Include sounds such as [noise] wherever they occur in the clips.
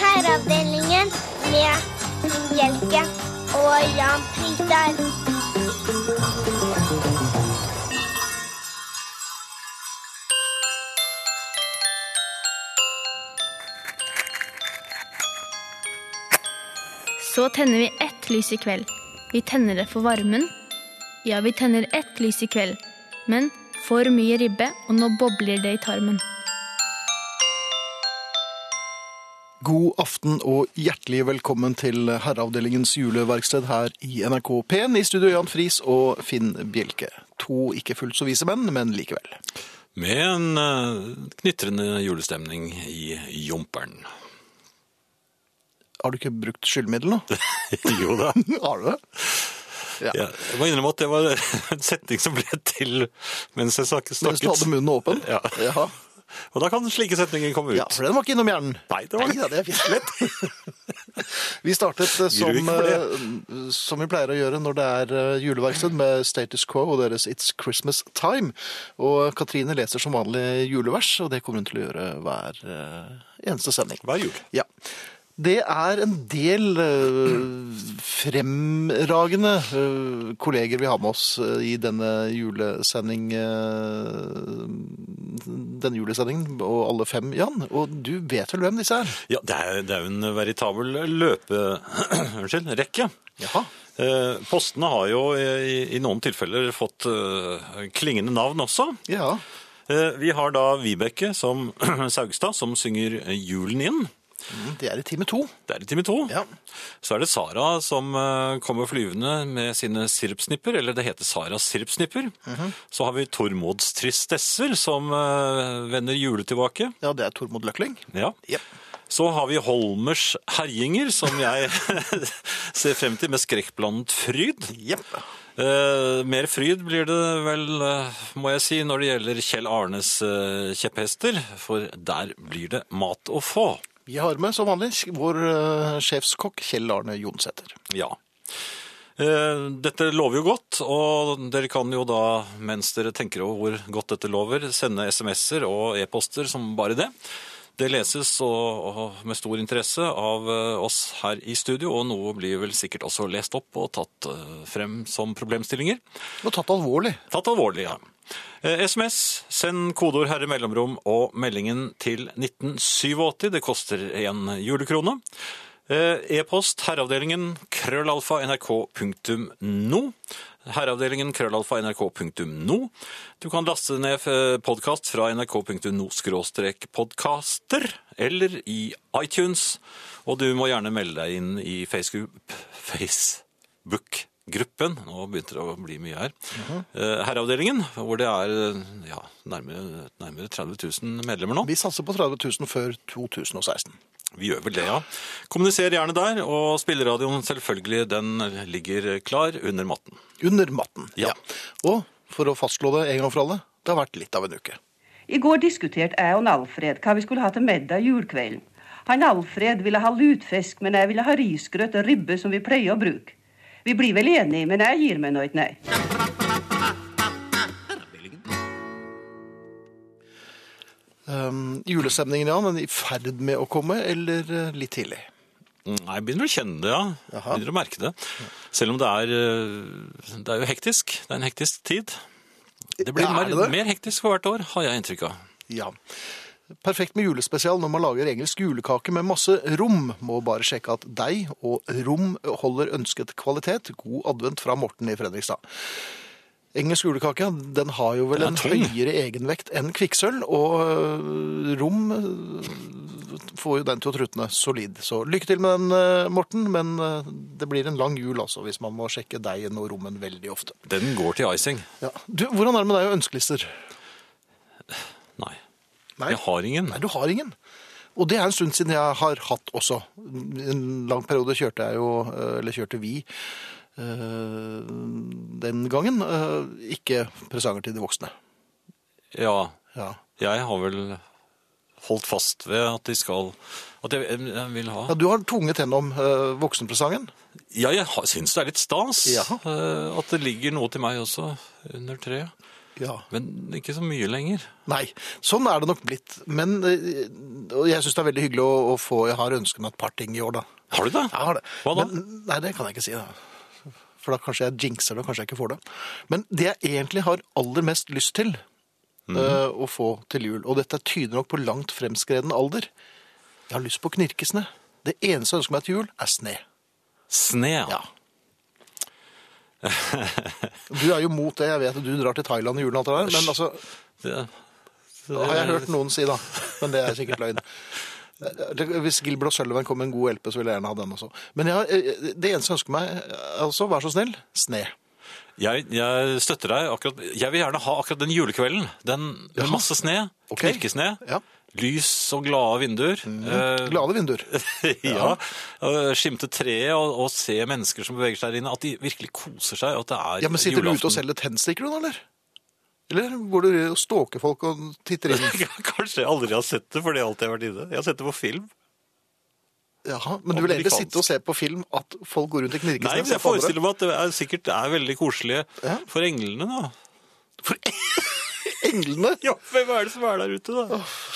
Herreavdelingen med Hjelke og Jan Fritar. Så tenner vi ett lys i kveld. Vi tenner det for varmen. Ja, vi tenner ett lys i kveld. Men for mye ribbe, og nå bobler det i tarmen. God aften og hjertelig velkommen til Herreavdelingens juleverksted her i NRK P1. I studio Jan Friis og Finn Bjelke. To ikke fullt så vise menn, men likevel. Med en eh, knitrende julestemning i Jumperen. Har du ikke brukt skyldmiddel nå? [laughs] jo da. [laughs] Har du det? Ja. Ja, jeg må innrømme at det var en setning som ble til mens jeg snakket. Mens du hadde munnen åpen? Ja. ja. Og da kan slike setninger komme ut. Ja, for den var ikke innom hjernen. Nei, det var Nei, det. det er. Lett. [laughs] Vi startet eh, som, ikke eh, som vi pleier å gjøre når det er eh, juleverksted med Status Quo og deres It's Christmas Time. Og Katrine leser som vanlig julevers, og det kommer hun til å gjøre hver eneste sending. Hver jul. Ja. Det er en del eh, fremragende eh, kolleger vi har med oss eh, i denne julesending, denne julesendingen, og alle fem, Jan. Og du vet vel hvem disse er? Ja, det er, det er jo en veritabel løpe... [clears throat] Unnskyld, rekke. Jaha. Postene har jo i, i noen tilfeller fått klingende navn også. Ja. Vi har da Vibeke som [clears throat] Saugstad, som synger julen inn. Det er i time to. Det er i time to. Ja. Så er det Sara som eh, kommer flyvende med sine sirupsnipper, eller det heter Saras sirupsnipper. Mhm. Så har vi Tormods tristesser som eh, vender hjulet tilbake. Ja, det er Tormod Løkling. Ja. Yep. Så har vi Holmers herjinger, som jeg [laughs] ser frem til med skrekkblandet fryd. Yep. Uh, mer fryd blir det vel, uh, må jeg si, når det gjelder Kjell Arnes uh, kjepphester, for der blir det mat å få. Vi har med, som vanlig, vår eh, sjefskokk Kjell Arne Jonsæter. Ja. Eh, Dette lover jo godt, og dere kan jo da, mens dere tenker over hvor godt dette lover, sende sms'er og e-poster som bare det. Det leses og, og med stor interesse av eh, oss her i studio, og noe blir vel sikkert også lest opp og tatt frem som problemstillinger. Og tatt alvorlig. Tatt alvorlig, ja. Eh, SMS, send kodeord herre mellomrom og meldingen til 1987. Det koster en julekrone. Eh, E-post herreavdelingen krøllalfa nrk.no. Herreavdelingen krøllalfa nrk.no. Du kan laste ned podkast fra nrk.no podkaster eller i iTunes. Og du må gjerne melde deg inn i Facebook- Facebook-gruppen. Nå begynte det å bli mye her. Eh, Herreavdelingen, hvor det er ja, nærmere, nærmere 30 000 medlemmer nå. Vi satser på 30 000 før 2016. Vi gjør vel det, ja. Kommuniser gjerne der, og spilleradioen selvfølgelig, den ligger klar under matten. Under matten. Ja. Og for å fastslå det en gang for alle, det har vært litt av en uke. I går diskuterte jeg og Alfred hva vi skulle ha til middag julekvelden. Han Alfred ville ha lutfisk, men jeg ville ha risgrøt og ribbe som vi pleier å bruke. Vi blir vel enige, men jeg gir meg nå ikke, nei. Um, julestemningen, ja, men i ferd med å komme, eller eh, litt tidlig? Nei, jeg begynner å kjenne det, ja. Jaha. Begynner å merke det. Selv om det er, eh, det er jo hektisk. Det er en hektisk tid. Det blir Ja, er mer, det? mer hektisk for hvert år, har jeg inntrykk av. Ja. Perfekt med julespesial når man lager engelsk julekake med masse rom. Må bare sjekke at deig og rom holder ønsket kvalitet. God advent fra Morten i Fredrikstad. Engelsk julekake den har jo vel en er høyere egenvekt enn kvikksølv, og øh, rom øh, får jo den til å trutne solid. Så lykke til med den, øh, Morten, men det blir en lang jul altså, hvis man må sjekke deigen og rommen veldig ofte. Den går til icing. Ja. Du, hvordan er det med deg og ønskelister? Nei. Jeg har ingen. Nei, du har ingen. Og det er en stund siden jeg har hatt også. En lang periode kjørte jeg jo, øh, eller kjørte vi, øh, den gangen, øh, ikke presanger til de voksne. Ja, Ja. jeg har vel holdt fast ved at de skal At jeg, jeg vil ha Ja, du har tvunget gjennom uh, voksenpresangen. Ja, jeg syns det er litt stas Ja. eh, at det ligger noe til meg også under treet. Ja. Men ikke så mye lenger. Nei, sånn er det nok blitt. Men eh, og jeg syns det er veldig hyggelig å, å få Jeg har ønsket meg et par ting i år, da. Har du det? Jeg har det. Hva da? Men, nei, det kan jeg ikke si. da. For da kanskje jeg jinxer det, og kanskje jeg ikke får det. Men det jeg egentlig har aller mest lyst til mm. uh, å få til jul, og dette tyder nok på langt fremskreden alder Jeg har lyst på knirkesne. Det eneste jeg ønsker meg til jul, er sne. Sne, ja. Du er jo mot det. Jeg vet at du drar til Thailand i julen, og alt det der, men altså Det, Det har jeg hørt noen si, da. Men det er sikkert løgn. Hvis Gilbert Sullivan kom med en god LP, så ville jeg gjerne ha den også. Men jeg, det eneste jeg ønsker meg, altså, vær så snill, sne. Jeg, jeg støtter deg akkurat Jeg vil gjerne ha akkurat den julekvelden. Den med Jaha. masse sne. Ok. Knirkesne. Ja. Lys og glade vinduer. Eh, Glade vinduer. [laughs] ja. og Skimte treet og, og se mennesker som beveger seg der inne. At de virkelig koser seg. og At det er Ja, men Sitter du ute og selger tennstikker, du, da, eller? Eller går du og stalker folk og titter inn? [laughs] Kanskje jeg aldri har sett det, for det har alltid vært inne. Jeg har sett det på film. Jaha, Men du vil egentlig sitte og se på film at folk går rundt i Nei, men jeg forestiller meg at det er, sikkert er veldig koselig Ja. for englene, da. For [laughs] englene! Ja, hvem er det som er der ute, da?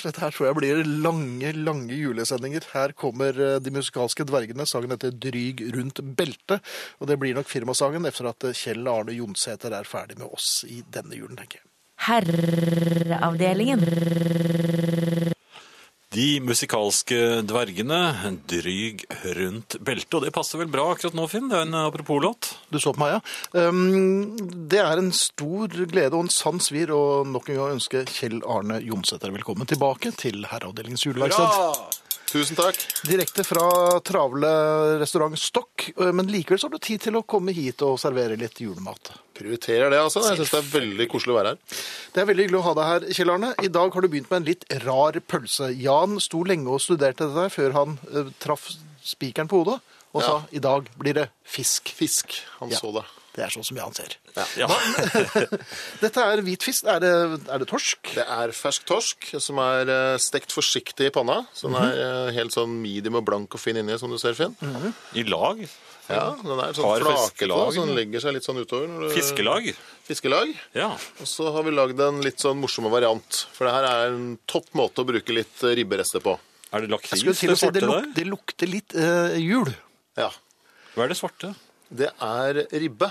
Dette her tror jeg blir lange, lange julesendinger. Her kommer eh, de musikalske dvergene. Sangen heter Dryg rundt beltet. Og det blir nok firmasangen efter at eh, Kjell Arne Jonsæter er ferdig med oss i denne julen, tenker jeg. Herreavdelingen. De musikalske dvergene, dryg rundt beltet. Og det passer vel bra akkurat nå, Finn? Det er en apropos-låt. Du så på meg, ja. Um, det er en stor glede og en sann svir å nok en gang ønske Kjell Arne Jonsæter velkommen tilbake til Herreavdelingens juleverksted. Tusen takk. Direkte fra travle restaurant Stokk, eh, men likevel så har du tid til å komme hit og servere litt julemat. Prioriterer det, altså. Jeg syns det er veldig koselig å være her. Det er veldig hyggelig å ha deg her, Kjell Arne. I dag har du begynt med en litt rar pølse. Jan sto lenge og studerte dette før han uh, traff spikeren på hodet, og sa i dag blir det fisk. Fisk. Han Ja. så det. Det er sånn som Jan ser. Ja. [laughs] Dette er hvit fisk. Er det, er det torsk? Det er fersk torsk som er eh, stekt forsiktig i panna. Så den er eh, helt sånn medium og blank og fin inni, som du ser, Finn. I lag. Ja, den er sånn flakete, så den legger seg litt sånn utover. når du- Fiskelag. Fiskelag. Ja. Og så har vi lagd en litt sånn morsomme variant. For det her er en topp måte å bruke litt eh, ribberester på. Er det lakris det si det, luk, det lukter litt eh, jul. Ja. Hva er det svarte? Det er ribbe.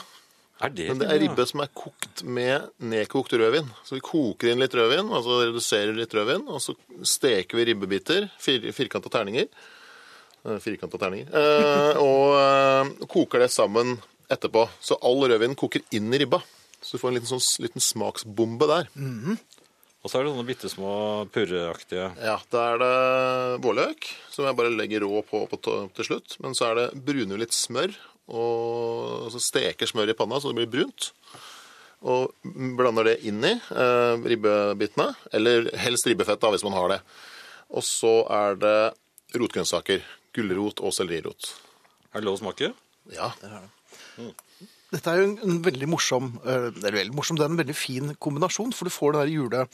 Er det Men det er ribbe som er kokt med nedkokt rødvin. Så vi koker inn litt rødvin, altså reduserer litt rødvin, og så steker vi ribbebiter, fir, firkanta terninger. Eh, Firkanta terninger. Eh, og eh, koker det sammen etterpå. Så all rødvin koker inn i ribba. Så du får en liten, sånn, liten smaksbombe der. Og så er det sånne bitte små purreaktige Ja, Da er det vårløk, som jeg bare legger rå på, på til slutt. Men så er det bruner litt smør, og så steker smør i panna så det blir brunt. Og blander det inn i eh, ribbebitene, eller helst ribbefett da, hvis man har det. Og så er det rotgrønnsaker. Gulrot og sellerirot. Er det lov å smake? Ja. Dette er jo en, en veldig morsom eh, Eller veldig morsom, det er en veldig fin kombinasjon, for du får det der jule...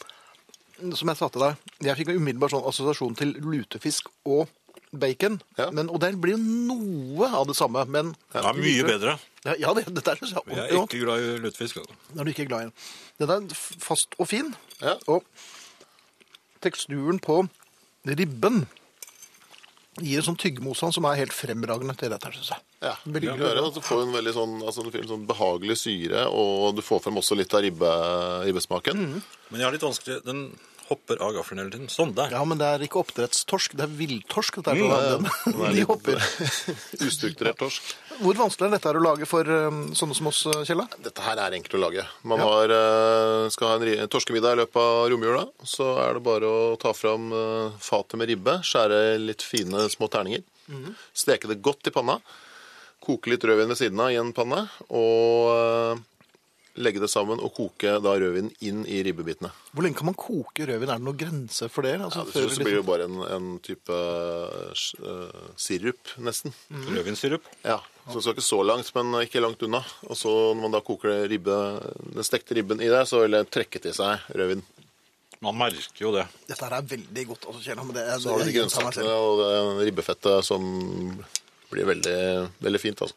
Som jeg sa til deg, jeg fikk en umiddelbar sånn assosiasjon til lutefisk og bacon. Ja. Men, og det blir jo noe av det samme, men Ja, mye bedre. Ja, ja det, dette er jeg Jeg er ikke glad i lutefisk. altså. Når du ikke er glad i den. Den er fast og fin. Ja. Og teksturen på ribben gir en sånn tyggemotstand som er helt fremragende til dette, synes jeg. Ja, Veldig ja, at du får en veldig sånn, altså, en sånn behagelig syre, og du får frem også litt av ribbe, ribbesmaken. Men jeg har litt vanskelig Den hopper av gaffelen hele tiden. Sånn, der. Ja, men det er ikke oppdrettstorsk, det er villtorsk. Dette er, Mm, ja, ja. [laughs] De litt- hopper. [laughs] Ustrukturert torsk. Hvor vanskelig er dette å lage for eh, sånne som oss, eh, Kjella? Dette her er enkelt å lage. Man har, eh, skal ha en torskemiddag i løpet av romjula. Så er det bare å ta fram eh, fatet med ribbe, skjære litt fine små terninger. Steke det godt i panna. Koke litt rødvin ved siden av i en panne. Og legge det sammen og koke da rødvin inn i ribbebitene. Hvor lenge kan man koke rødvin? Er det noen grense for det? Altså, Ja, det liksom- blir det jo bare en, en type uh, sirup, nesten. Rødvinssirup. Ja, så det skal ikke så langt, men ikke langt unna. Og så når man da koker det ribbe, den stekte ribben i det, så vil det trekke til seg rødvin. Man merker jo det. Dette her er veldig godt, altså, Kjell. Men det Så har du de grønnsakene og det ribbefettet som blir veldig, veldig fint. altså.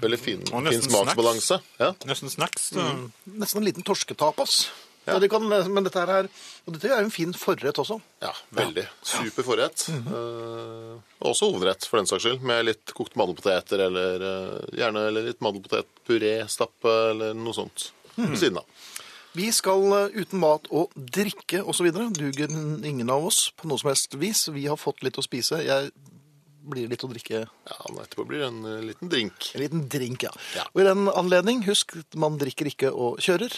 Veldig fin, fin smaksbalanse. Ja. Nesten snacks. Mm. Nesten en liten torsketapas. Ja. Ja. Det kan, men dette her er, og dette er jo en fin forrett også. ja, veldig. Super forrett. Mhm. Eh, også hovedrett, for den saks skyld, med litt kokte mandelpoteter eller eh, gjerne eller litt mandelpotetpuré, stappe eller noe sånt mm. ved siden av. Vi skal eh, uten mat og drikke osv. duger ingen av oss på noe som helst vis. Vi har fått litt å spise. Jeg blir det litt å drikke Ja, men Etterpå blir det en eh, liten drink. en liten drink, ja. Ja. Og i den anledning, husk, man drikker ikke og kjører.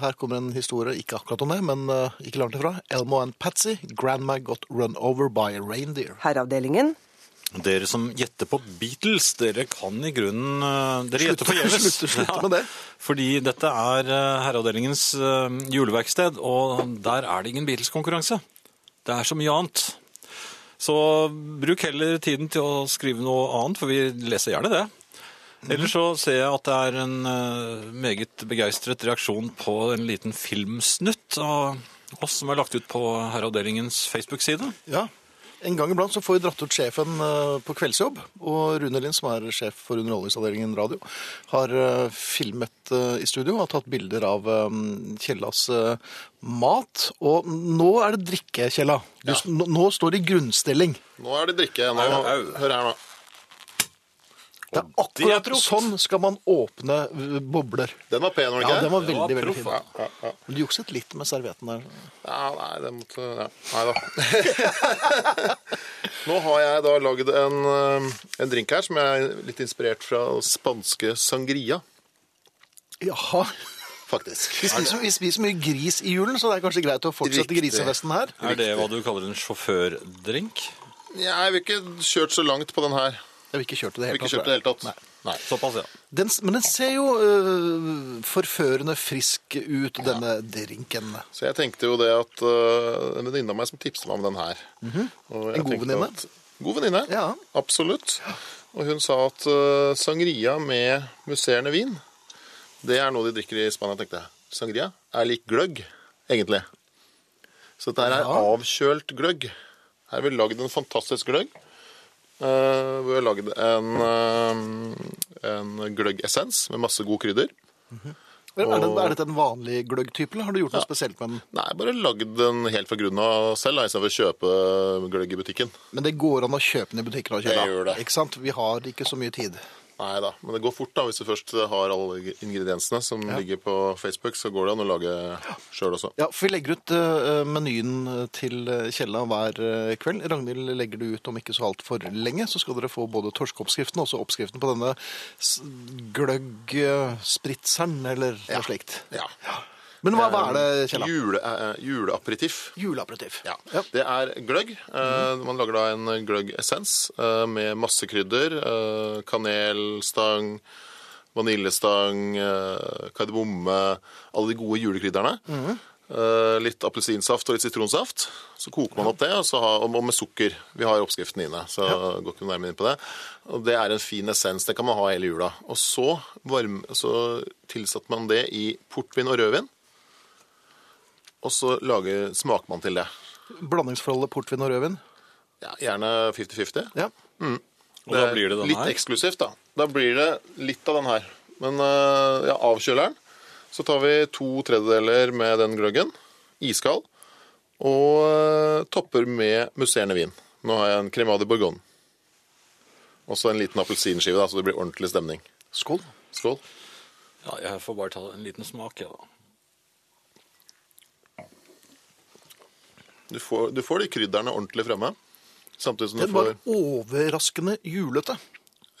Her kommer en historie, ikke akkurat om det, men eh, ikke langt ifra. Elmo and Patsy, grandma got run over by a reindeer. Herreavdelingen. Dere som gjetter på Beatles, dere kan i grunnen eh, Dere gjetter forgjeves. [laughs] slutt- slutt med det. Fordi dette er eh, Herreavdelingens eh, juleverksted, og der er det ingen Beatles-konkurranse. Det er så mye annet. Så bruk heller tiden til å skrive noe annet, for vi leser gjerne det. Ellers så ser jeg at det er en eh, meget begeistret reaksjon på en liten filmsnutt av oss som er lagt ut på Herreavdelingens Facebook-side. Ja. En gang iblant så får vi dratt ut sjefen eh, på kveldsjobb, og Rune Lind, som er sjef for Underholdningsavdelingen radio, har eh, filmet eh, i studio og har tatt bilder av Kjellas mat. Og nå er det drikke, Kjella. Du, Ja. nå, står det i grunnstilling. Nå er det drikke. Nå, hør her nå. Det er akkurat sånn skal man åpne eh, bobler. Den var pen, var den Ja, den var veldig, var veldig, fin. ja, ja, ja. Men du jukset litt med servietten der. Ja, nei, det måtte ja. Nei da. [laughs] Nå har jeg da lagd en, eh, en drink her som er litt inspirert fra spanske sangria, Jaha. faktisk. Vi spiser, vi spiser mye gris i julen, så det er kanskje greit å fortsette Riktig. grisefesten her. Er det hva du kaller en sjåførdrink? Jeg vil ikke kjørt så langt på den her. Jeg vi ikke kjørt det hele ikke kjørt det i det hele tatt. Nei. Nei, såpass, ja. Den, men den ser jo uh, forførende frisk ut, denne drinken. Så jeg tenkte jo det at uh, en venninne av meg som tipset meg om den her. Mm Mhm. En god venninne? God venninne, Ja. absolutt. Og hun sa at uh, sangria med musserende vin, det er noe de drikker i Spania, tenkte jeg. Sangria er lik gløgg, egentlig. Så dette her er Ja. avkjølt gløgg. Her har vi lagd en fantastisk gløgg. Uh, vi har lagd en, uh, en gløggessens med masse gode krydder. Er, det, er dette en vanlig gløggtype, eller har du gjort noe spesielt med den? Nei, bare lagd den helt fra grunnen av selv, istedenfor å kjøpe gløgg i butikken. Men det går an å kjøpe den i butikken og kjøpe. Det gjør det. Ikke sant? Vi har ikke så mye tid. Nei da, men det går fort da, hvis du først har alle ingrediensene som ligger på Facebook, så går det an å lage sjøl også. Ja, for Vi legger ut øh, menyen til øh, Kjella hver kveld. Ragnhild legger det ut om ikke så altfor lenge. Så skal dere få både torskeoppskriften og også oppskriften på denne gløggspritseren, eller noe slikt. Ja. Men hva, hva er det, Kjella? Jule, uh, juleaperitiff. Juleaperitiff. Ja. Ja. Det er gløgg. Eh, Man lager da en gløggessens uh, med masse krydder. Uh, Kanelstang, vaniljestang, eh, kardemomme, alle de gode julekrydderne. Eh, Litt appelsinsaft og litt sitronsaft. Så koker man opp det, og, så ha, og med sukker. Vi har oppskriften inne, så går ikke nærmere inn på det. Og Det er en fin essens. Det kan man ha hele jula. Og så, varm, så tilsatte man det i portvin og rødvin. Og så lager, smaker man til det. Blandingsforholdet portvin og rødvin. Ja, gjerne 50-50. Ja. Og da blir det den litt her? eksklusivt, da. Da blir det litt av den her. Men øh, ja, avkjøleren. Så tar vi to tredjedeler med den gløggen, iskald, og øh, topper med musserende vin. Nå har jeg en cremade bourgogne. Og så en liten appelsinskive, da, så det blir ordentlig stemning. Skål. Skål. ja. Jeg får bare ta en liten smak, jeg, da. Du får, du får de krydderne ordentlig fremme. Samtidig som du Den var får overraskende julete.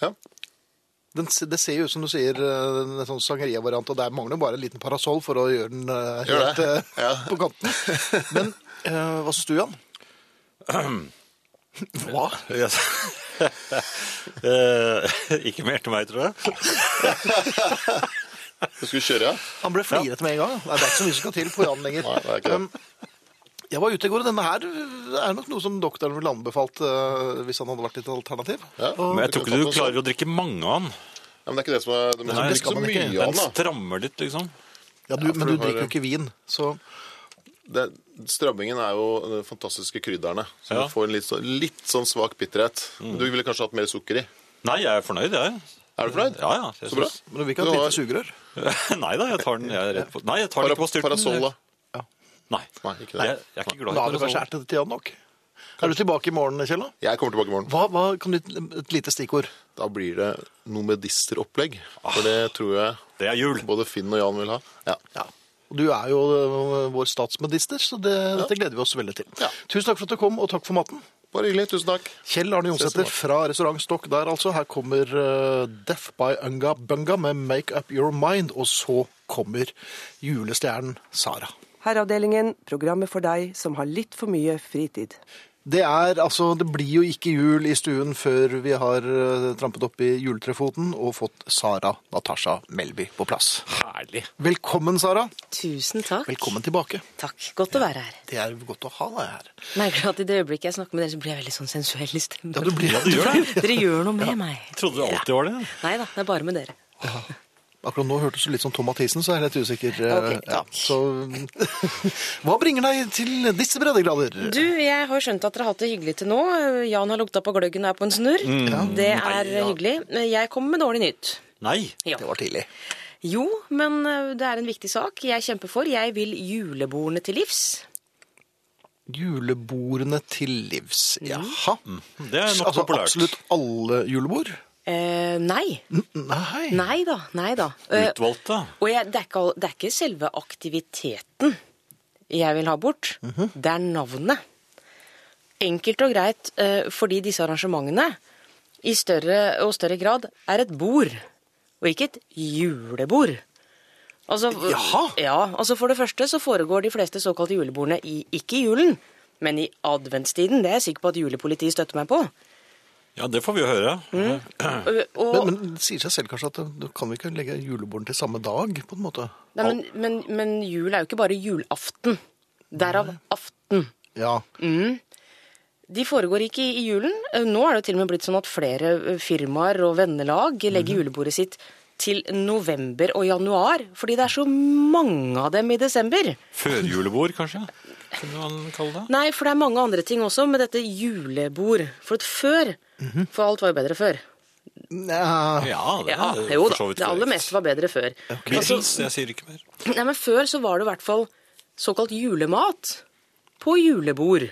ja. Den, det ser jo ut som du sier eh, en sånn sangeria-variant, og der mangler bare en liten parasoll for å gjøre den eh, Gjør helt det. eh, [laughs] Ja. på kanten. Men eh, hva syns du, Jan? [clears throat] Hva? Yes. [laughs] Eh, ikke mer til meg, tror jeg. [laughs] Du skulle kjøre, ja? Han ble flirete med en gang. Nei, det er ikke så mye som skal til på Jan lenger. Nei, det er ikke det. Um, jeg var ute i går, og denne her er nok noe som doktoren ville anbefalt uh, hvis han hadde vært et alternativ. ja. Men jeg tror ikke du klarer å drikke mange av den. Ja, men det er ikke det som er Det, Nei, er ikke så mye ikke. av Den den, strammer litt, liksom. Ja, du, Ja, men du du drikker jo ikke vin, så Det, Strammingen er jo de fantastiske krydderne. Så Ja. du får en litt, så, litt sånn svak bitterhet. Du ville kanskje hatt mer sukker i. Nei, jeg er fornøyd, jeg. Er du fornøyd? Ja, ja. Så bra. Men du vil ikke ha et lite sugerør? [laughs] Nei da, jeg tar den jeg er rett på Nei, jeg tar den ikke på styrten. Parasol, da? Nei. Nei, ikke det. Jeg, jeg er ikke glad Da i har du kanskje parasoll. ertet til Jan nok. Er du tilbake i morgen, Kjell? da? Jeg kommer tilbake i morgen. Hva, hva kan du, Et lite stikkord. Da blir det noe medisteropplegg. For det tror jeg Det er jul. både Finn og Jan vil ha. Ja. Ja. Og Du er jo øh, vår statsmedister, så det, dette gleder vi oss veldig til. Ja. Tusen takk for at du kom, og takk for maten. Bare hyggelig. Tusen takk. Kjell Arne Ses i Jonsæter morgen. fra restaurant Stokk der, altså. Her kommer øh, Death by Unga Bunga med Make Up Your Mind, og så kommer julestjernen Sara. Herreavdelingen, programmet for deg som har litt for mye fritid. Det er altså Det blir jo ikke jul i stuen før vi har øh, trampet opp i juletrefoten og fått Sara Natasha Melby på plass. Herlig. Velkommen, Sara. Tusen takk. Velkommen tilbake. Takk. Godt å være her. Det er godt å ha deg her. Merker at i det øyeblikket jeg snakker med dere, så blir jeg veldig sånn sensuell i stemmen. Ja, du blir Ja, du gjør det. Dere gjør noe med meg. Jeg trodde det alltid var det. Nei da, det er bare med dere. Akkurat nå hørtes du litt som Tom Mathisen, så jeg er litt usikker. Okay, Ok, ja. Så [laughs] Hva bringer deg til disse breddegrader? Du, jeg har skjønt at dere har hatt det hyggelig til nå. Jan har lukta på gløggen og er på en snurr. Det er Nei, ja. hyggelig. Jeg kommer med dårlig nytt. Nei. Ja. Det var tidlig. Jo, men eh, det er en viktig sak jeg kjemper for. Jeg vil julebordene til livs. Julebordene til livs. Jaha. Det er nok altså populært. absolutt alle julebord? Eh, nei. Nei. Nei da. Nei da. Eh, Utvalgte. Og jeg, det, er ikke, det er ikke selve aktiviteten jeg vil ha bort, det er navnet. Enkelt og greit eh, fordi disse arrangementene i større og større grad er et bord, og ikke et julebord. Altså, Jaha. Ja, altså For det første så foregår de fleste såkalte julebordene i, ikke i julen, men i adventstiden. Det er jeg sikker på at julepolitiet støtter meg på. Ja, det får vi jo høre. Mm. Og, Men, men det sier seg selv kanskje at du kan vi ikke legge julebordene til samme dag, på en måte? nei, men, men, men jul er jo ikke bare julaften. Derav aften. Ja. De foregår ikke i julen. Eh, Nå er det til og med blitt sånn at flere eh, firmaer og vennelag legger julebordet sitt til november og januar, fordi det er så mange av dem i desember. Førjulebord, kanskje? Kunne man kalle det? Nei, for det er mange andre ting også med dette julebord. For at -hmm. For alt var jo bedre før. Nja, Ja, det Ja, er jo for da. så vidt Det aller meste var bedre før. Beatles, jeg sier ikke mer. Nei, men Før så var det i hvert fall såkalt julemat på julebord.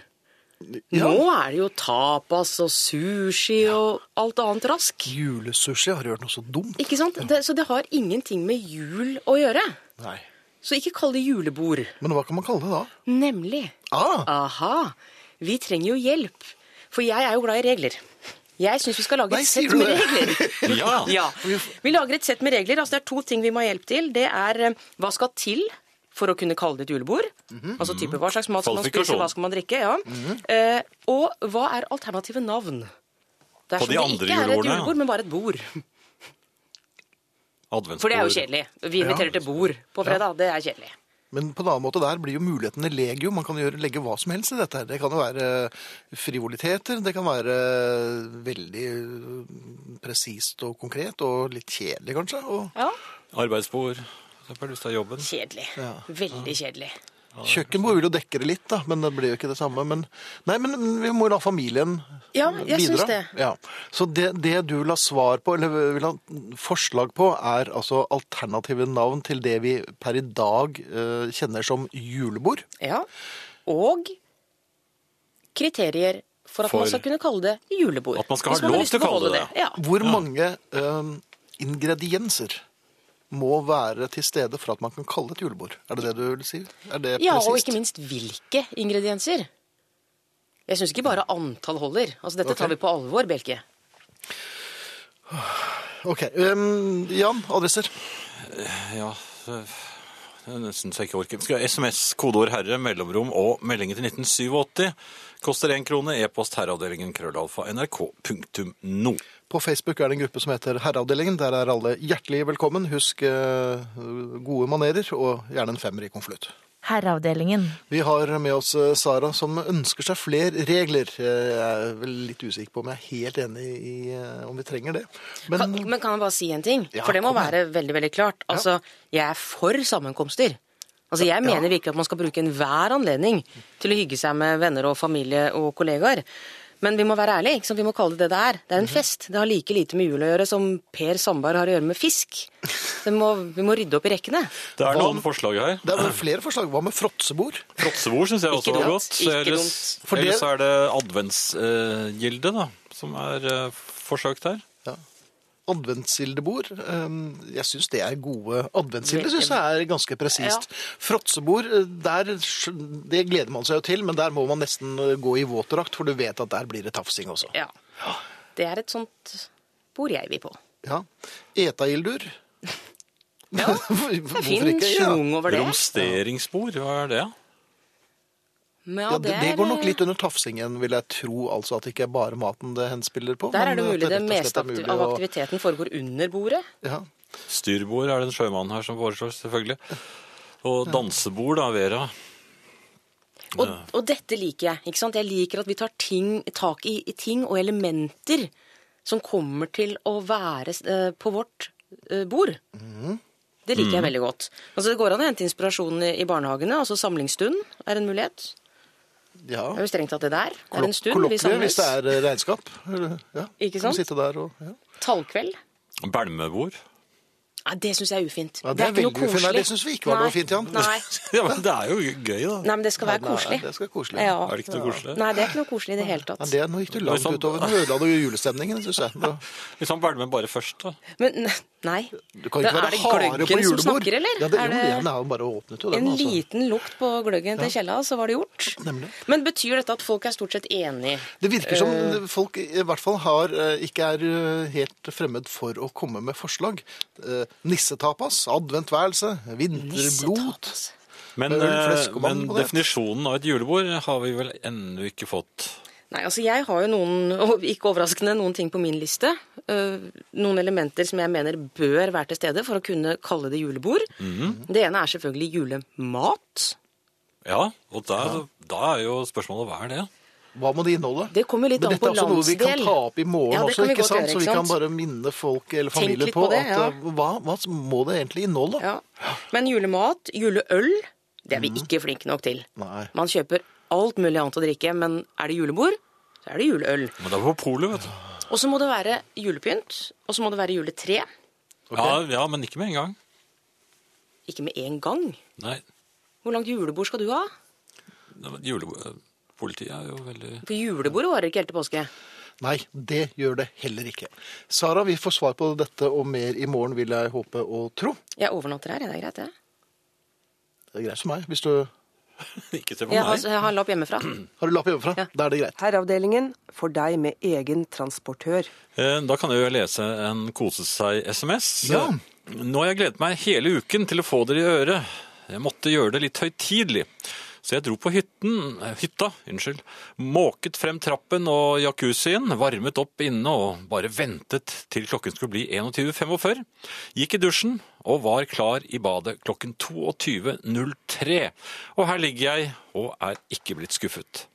Nå er det jo tapas og sushi og alt annet rask. Julesushi, har du hørt noe så dumt? Ikke sant? Det, så det har ingenting med jul å gjøre. Nei. Så ikke kall det julebord. Men hva kan man kalle det da? Nemlig. Ah, Aha. Vi trenger jo hjelp. For jeg er jo glad i regler. Jeg syns vi skal lage Nei, et sett med regler. [laughs] Ja. Ja. Vi lager et sett med regler. Altså det er to ting vi må ha hjelp til. Det er eh, hva skal til for å kunne kalle det et julebord. Mhm. Altså type hva slags mat skal man spise, hva skal man drikke. ja. eh, og hva er alternative navn? Dersom På de det andre ikke er et ja. julebord, men bare et bord. Adventsbord. For det er jo kjedelig. Vi inviterer til bord på fredag. Det er kjedelig. Men på en annen måte der blir jo mulighetene legio. Man kan gjøre, legge hva som helst i dette. her. Det kan jo være frivoliteter, det kan være veldig øh, presist og konkret, og litt kjedelig kanskje. Og Ja, Arbeidsbord. Kjedelig. Ja. Veldig kjedelig. Kjøkkenbord vil jo dekke det litt, da, men det blir jo ikke det samme. Men, nei, men vi må jo la familien Ja, jeg bidra. Synes det. Ja. Så det, det du vil ha svar på, eller vil ha forslag på, er altså alternative navn til det vi per i dag uh, kjenner som julebord. Ja. Og kriterier for at For- man skal kunne kalle det julebord. At man skal ha lov til å kalle det det Ja. Hvor mange uh, ingredienser må være til stede for at man kan kalle det et julebord? Er det det du vil si? Er det ja, og ikke minst hvilke ingredienser. Jeg syns ikke bare antall holder. Altså, Dette tar vi på alvor, Belke. Ok, Um, Jan, adresser. Ja, det er nesten så jeg ikke orker. Skal SMS, kodeord herre, mellomrom og meldingen til 1987. Koster én krone. E-post herreavdelingen krøllalfa nrk.no. På Facebook er det en gruppe som heter Herreavdelingen. Der er alle hjertelig velkommen. Husk eh, gode manerer, og gjerne en femmer i konvolutt. Herreavdelingen. Vi har med oss eh, Sara, som ønsker seg flere regler. Jeg er vel litt usikker på om jeg er helt enig i eh, om vi trenger det. Men Kan, men kan jeg bare si en ting? Ja, For det må være veldig veldig klart. Altså, Jeg er for sammenkomster. Altså, Jeg mener virkelig at man skal bruke enhver anledning til å hygge seg med venner og familie og kollegaer. Men vi må være ærlige, ikke sant? vi må kalle det det det er. Det er en fest. Det har like lite med jul å gjøre som Per Sandberg har å gjøre med fisk. Det må, vi må rydde opp i rekkene. Det er Hva- noen forslag her. Det er flere forslag. Hva med fråtsebord? Fråtsebord syns jeg også var godt. ikke Ellers, dumt. For det- ellers er det adventsgilde, da, som er eh, forsøkt her. Adventssildebord. eh, Jeg syns det er gode Adventsilder syns jeg er ganske presist. Fråtsebord, eh, der, det gleder man seg jo til, men der må man nesten eh, gå i våtdrakt, for du vet at der blir det tafsing også. Ja. Det er et sånt bord jeg vil på. Ja. Etaildur. Ja, [laughs] Hvorfor Fin ikke? Ja. over det. Romsteringsbord, hva er det? Men Ja, det, det går nok litt under tafsingen, vil jeg tro. altså At det ikke er bare maten det henspiller på. Der er det mulig det rett meste av aktiviteten foregår under bordet. Ja. Styrbord er det en sjømann her som foreslår, selvfølgelig. Og dansebord, da, Vera. Og, og dette liker jeg. ikke sant? Jeg liker at vi tar ting, tak i, i ting og elementer som kommer til å være eh, på vårt eh, bord. Det liker jeg veldig godt. Altså Det går an å hente inspirasjon i, i barnehagene. altså Samlingsstund er en mulighet. Ja. Det er jo strengt tatt det der. Det er en stund. stund vi samles. hvis det er eh, regnskap. Ja. Ikke Kan sant? Sitte der og, ja. Tallkveld. Belmebord. Ja, det syns jeg er ufint. Ja, det er ikke noe koselig. det synes vi ikke var noe fint, Jan. Nei. [laughs] Ja, men det er jo gøy, da. Nei, men det skal være Nei, koselig. det skal være koselig. Ja. Er det ikke noe koselig? Nei, det er ikke noe koselig i det hele tatt. Nei, det, nå gikk du langt sånn. utover. Nå ødela du julestemningen, syns jeg. Da- Hvis han [laughs] belmer bare først, da. Men nei. Du kan ikke Da være er hardere på julebord. snakker, eller? Ja, det, Er jo, det- den er jo bare åpnet jo, den, En altså. liten lukt på gløggen til Kjella, så var det gjort. Nemlig. Men betyr dette at folk er stort sett enig? Det virker som uh, folk i hvert fall har, eh, ikke er eh, helt fremmed for å komme med forslag. Uh, Nissetapas, adventværelse, vinterblot. Nissetapas. Men, men definisjonen av et julebord har vi vel ennå ikke fått. Nei, altså jeg har jo noen, [laughs] og ikke overraskende, noen ting på min liste. Eh, noen elementer som jeg mener bør være til stede for å kunne kalle det julebord. Mhm. Det ene er selvfølgelig julemat. Ja, og da, da er jo spørsmålet hva er det? Hva må det inneholde? Det kommer litt an på landsdel. Men dette er også noe vi kan ta opp i morgen Ja, det ikke kan vi ikke sant? så vi kan bare minne folk eller familier på, på det, at ja. eh, hva, hva må det egentlig inneholde? Ja. Men julemat, juleøl, det er vi ikke flinke nok til. Nei. Man kjøper alt mulig annet å drikke, men er det julebord, så er det juleøl. Men det er på polet, vet du. Og så må det være julepynt, og så må det være juletre. Ja, ja, men ikke med en gang. Ikke med en gang. Nei, Hvor langt julebord skal du ha? julebord... Politiet er jo veldig For julebordet varer ikke helt til påske. Nei, det gjør det heller ikke. Sara, vi får svar på dette og mer i morgen, vil jeg håpe og tro. Jeg overnatter her, det er greit, det. Det er greit for meg. Hvis du [laughs] Ikke se på Jeg har, jeg har lapp hjemmefra. [clears throat] har du lapp hjemmefra, Ja. da er det greit. Herreavdelingen for deg med egen transportør. Eh, Da kan jeg jo lese en kose seg-SMS. Ja. Nå har jeg gledet meg hele uken til å få dere i øret. Jeg måtte gjøre det litt høytidelig. Så jeg dro på hytten, eh, hytta, unnskyld, måket frem trappen og jacuzzien, varmet opp inne og bare ventet til klokken skulle bli 21.45. Gikk i dusjen og var klar i badet klokken 22.03. Og her ligger jeg og er ikke blitt skuffet.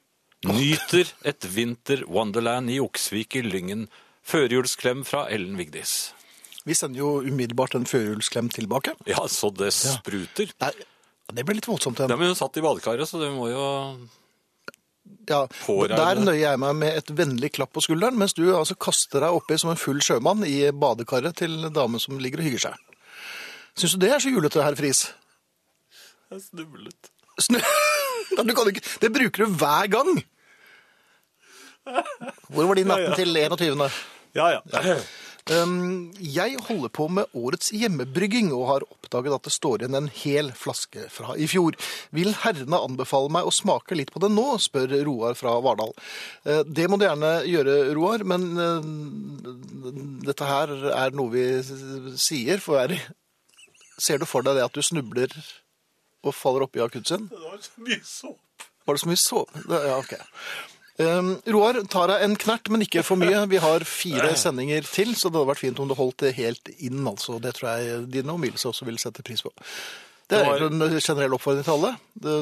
Nyter et vinter-wonderland i Oksvik i Lyngen. Førjulsklem fra Ellen Vigdis. Vi sender jo umiddelbart en førjulsklem tilbake. Ja, så det spruter. Nei, det ble litt voldsomt. Ja, men hun satt i badekaret, så det må jo Ja, der nøyer jeg meg med et vennlig klapp på skulderen, mens du altså kaster deg oppi som en full sjømann i badekaret til en dame som ligger og hygger seg. Syns du det er så julete, herr Friis? Jeg snublet. Snø... [laughs] Du kan ikke... Det bruker du hver gang! Hvor var din natten til 21.? Ja, ja. Um, jeg holder på med årets hjemmebrygging og har oppdaget at det står igjen en hel flaske fra i fjor. Vil herrene anbefale meg å smake litt på den nå, spør Roar fra Vardal. Eh, Det må du gjerne gjøre, Roar, men eh, dette her er noe vi sier for hver Ser du for deg det at du snubler og faller oppi akuttsen? Det var så mye såpe. Var det så mye såpe? Ja, ok. Um, Roar, tar deg en knert, men ikke for mye. Vi har fire sendinger til, så det hadde vært fint om du holdt det helt inn. altså. Det tror jeg dine omgivelser også vil sette pris på. Det er en generell oppfordring til alle. Det,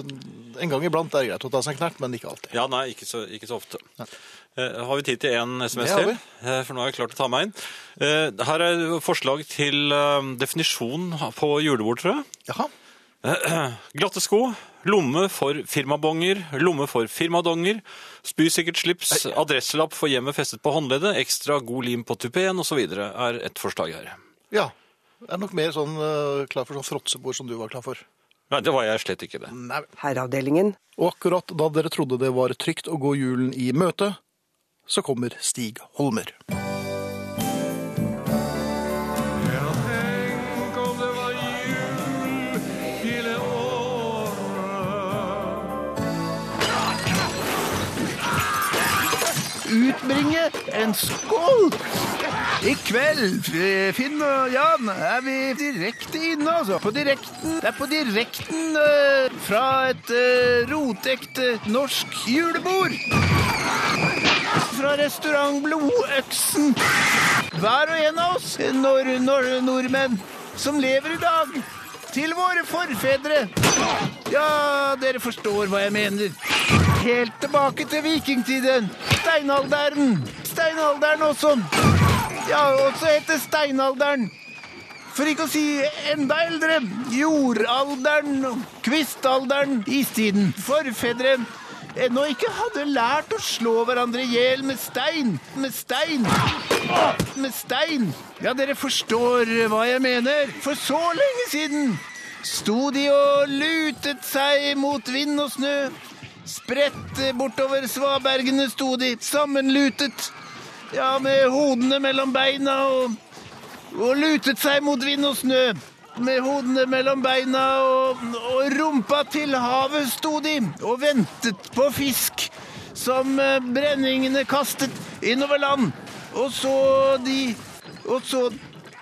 en gang iblant er det greit å ta seg en knert, men ikke alltid. Ja, nei, ikke så, ikke så ofte. Uh, har vi tid til én SMS til? Eh, for nå har jeg klart å ta meg inn. Uh, her er forslag til definisjon på julebord, tror jeg. Jaha. [clears throat] Glatte sko, lomme for firmabonger, lomme for firmadonger, spysikkert slips, adresselapp for hjemmet festet på håndleddet, ekstra god lim på tupeen osv. er et forslag her. Ja. Det er nok mer sånn eh, klar for sånn fråtsebord som du var klar for. Nei, det var jeg slett ikke det. Nei. Herreavdelingen. Og akkurat da dere trodde det var trygt å gå julen i møte, så kommer Stig Holmer. Utbringe en skål. I kveld, Finn og Jan, er vi direkte inne, altså. På direkten. Det er på direkten uh, fra et uh, rotekte norsk julebord. Fra restaurant Blodøksen. Hver og en av oss, nor nor nordmenn, som lever i dag. Til våre forfedre. Ja, dere forstår hva jeg mener. Helt tilbake til vikingtiden. Steinalderen. Steinalderen også. Ja, også heter steinalderen. For ikke å si enda eldre. Jordalderen, kvistalderen, istiden. Forfedre ennå ikke hadde lært å slå hverandre i hjel med stein. Med stein. Med stein. Ja, dere forstår hva jeg mener. For så lenge siden sto de og lutet seg mot vind og snø. Spredt bortover svabergene sto de, sammenlutet. Ja, med hodene mellom beina og, og lutet seg mot vind og snø. Med hodene mellom beina og, og rumpa til havet sto de og ventet på fisk som eh, brenningene kastet innover land. Og så de Og så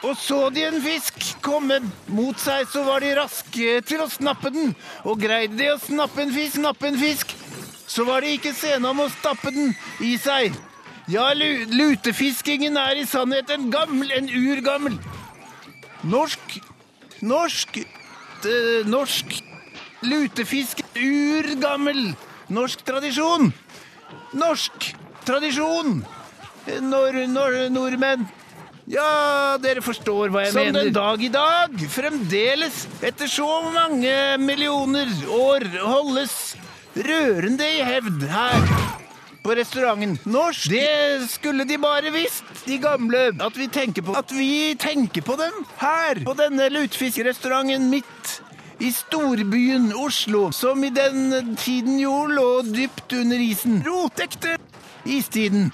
og så de en fisk komme mot seg, så var de raske til å snappe den. Og greide de å snappe en fisk, snappe en fisk, så var de ikke sene om å stappe den i seg. Ja, lutefiskingen er i sannhet en gammel, en urgammel Norsk Norsk eh, Norsk lutefisk Urgammel norsk tradisjon. Norsk tradisjon. Nor, nor, nordmenn. Ja, dere forstår hva jeg Som mener. den dag i dag, fremdeles, etter så mange millioner år, holdes rørende i hevd her på restauranten. Norsk, det skulle de bare visst, de gamle, at vi tenker på, at vi tenker på dem her, på denne lutefiskrestauranten midt i storbyen Oslo, som i den tiden jo lå dypt under isen. Rotekte istiden.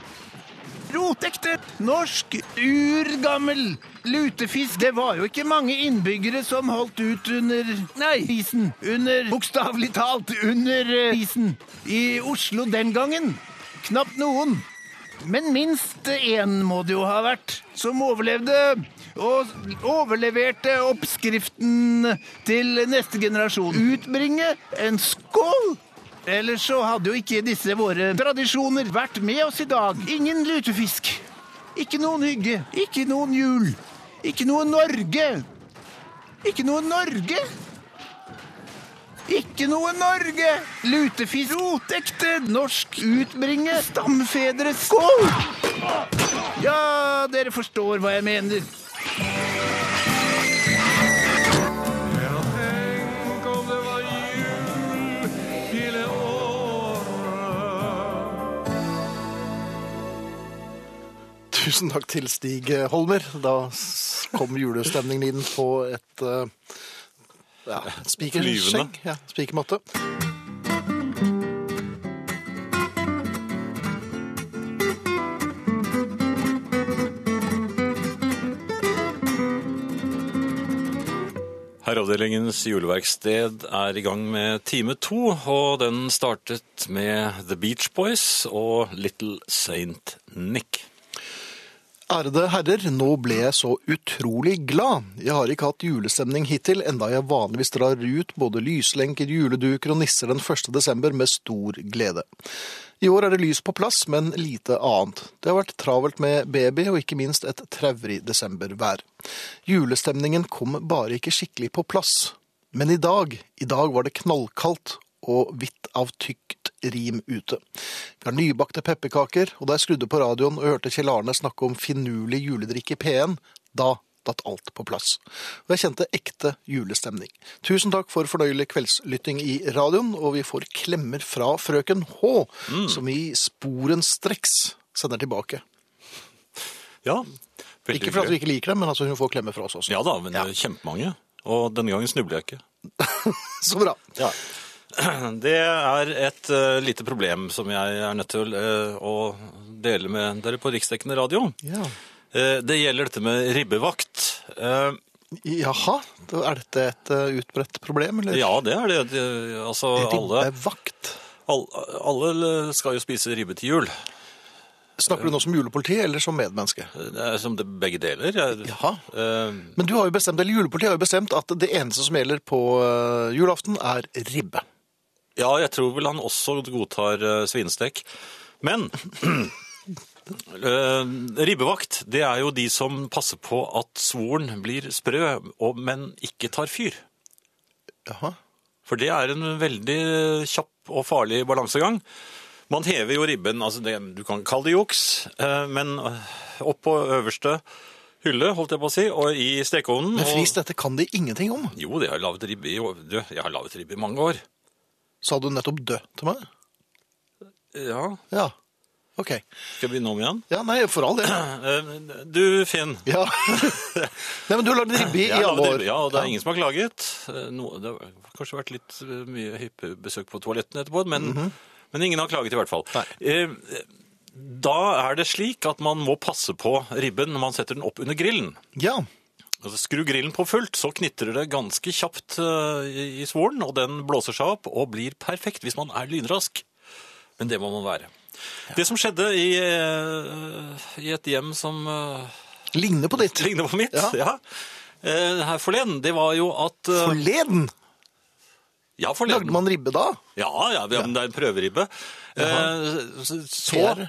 Rotekte, norsk, urgammel lutefisk. Det var jo ikke mange innbyggere som holdt ut under Nei, isen. Under Bokstavelig talt under eh, isen. I Oslo den gangen. Knapt noen. Men minst én må det jo ha vært, som overlevde og overleverte oppskriften til neste generasjon. Utbringe en skål! Ellers så hadde jo ikke disse våre tradisjoner vært med oss i dag. Ingen lutefisk. Ikke noen hygge. Ikke noen jul. Ikke noe Norge. Ikke noe Norge. Ikke noe Norge! Lutefisk, rotekte, norsk, utbringe, stamfedre, skål! Ja, dere forstår hva jeg mener. Tusen takk til Stig Holmer. Da kom julestemningen inn på et uh, ja, spikerskjeng. Flyvende. Ja, spikermatte. Herreavdelingens juleverksted er i gang med time to, og den startet med The Beach Boys og Little Saint Nick. Ærede herrer, nå ble jeg så utrolig glad. Jeg har ikke hatt julestemning hittil, enda jeg vanligvis drar ut både lyslenker, juleduker og nisser den 1. desember med stor glede. I år er det lys på plass, men lite annet. Det har vært travelt med baby og ikke minst et traurig desembervær. Julestemningen kom bare ikke skikkelig på plass. Men i dag, i dag var det knallkaldt og hvitt av tykt rim ute. Vi har nybakte pepperkaker, og da jeg skrudde på radioen og hørte Kjell Arne snakke om finurlig juledrikk i P1, da datt alt på plass. Og jeg kjente ekte julestemning. Tusen takk for fornøyelig kveldslytting i radioen, og vi får klemmer fra frøken H, som i sporenstreks sender tilbake. Ja. veldig Ikke fordi vi ikke liker dem, men altså hun får klemmer fra oss også. Ja da, men er kjempemange. Og denne gangen snubler jeg ikke. [laughs] Så bra. Ja. [clears throat] Det er et uh, lite problem som jeg er nødt til uh, å dele med dere på riksdekkende radio. Ja. Uh, det gjelder dette med ribbevakt. Jaha, er dette et utbredt problem, eller? ja, det er det. det altså, Ribbevakt. alle, alle skal jo spise ribbe til jul. Snakker du nå som julepoliti eller som medmenneske? Som det, begge deler. Jeg, Jaha. Men du har jo bestemt, eller julepolitiet har jo bestemt at det eneste som gjelder på julaften er ribbe. Ja, jeg tror vel han også godtar uh, svinestek. Men uh, [clears throat] ribbevakt, det er jo de som passer på at svoren blir sprø, og, men ikke tar fyr. Jaha. For det er en veldig kjapp og farlig balansegang. Man hever jo ribben, altså det, du kan kalle det juks, uh, men opp på øverste hylle, holdt jeg på å si, og i stekeovnen. Men og- dette kan de ingenting om. Jo, det har jeg lavet ribbe i, du, jeg har laget ribbe i mange år. Sa du nettopp dø til meg? Ja, Ja. Ok. skal jeg begynne om igjen? Ja, nei, for all del. [clears throat] Eh, Du, Finn. Ja. [laughs] Nei, men du har lagd ribbe i Jeg alle år. Ja, og det er ingen som har klaget. Eh, No, det har kanskje vært litt eh, mye hyppe besøk på toalettene etterpå, men, men ingen har klaget i hvert fall. Nei. Eh, Da er det slik at man må passe på ribben når man setter den opp under grillen. Ja. Altså, skru grillen på fullt, så knitrer det ganske kjapt uh, i, svoren, og den blåser seg opp og blir perfekt hvis man er lynrask. Men det må man være. Det som skjedde i, uh, i et hjem som uh, Ligner på ditt. ligner på mitt, Ja. ja. her forleden, det var jo at Forleden Ja, forleden. lagde man ribbe da. Ja, ja, det er en prøveribbe. Eh, så, så.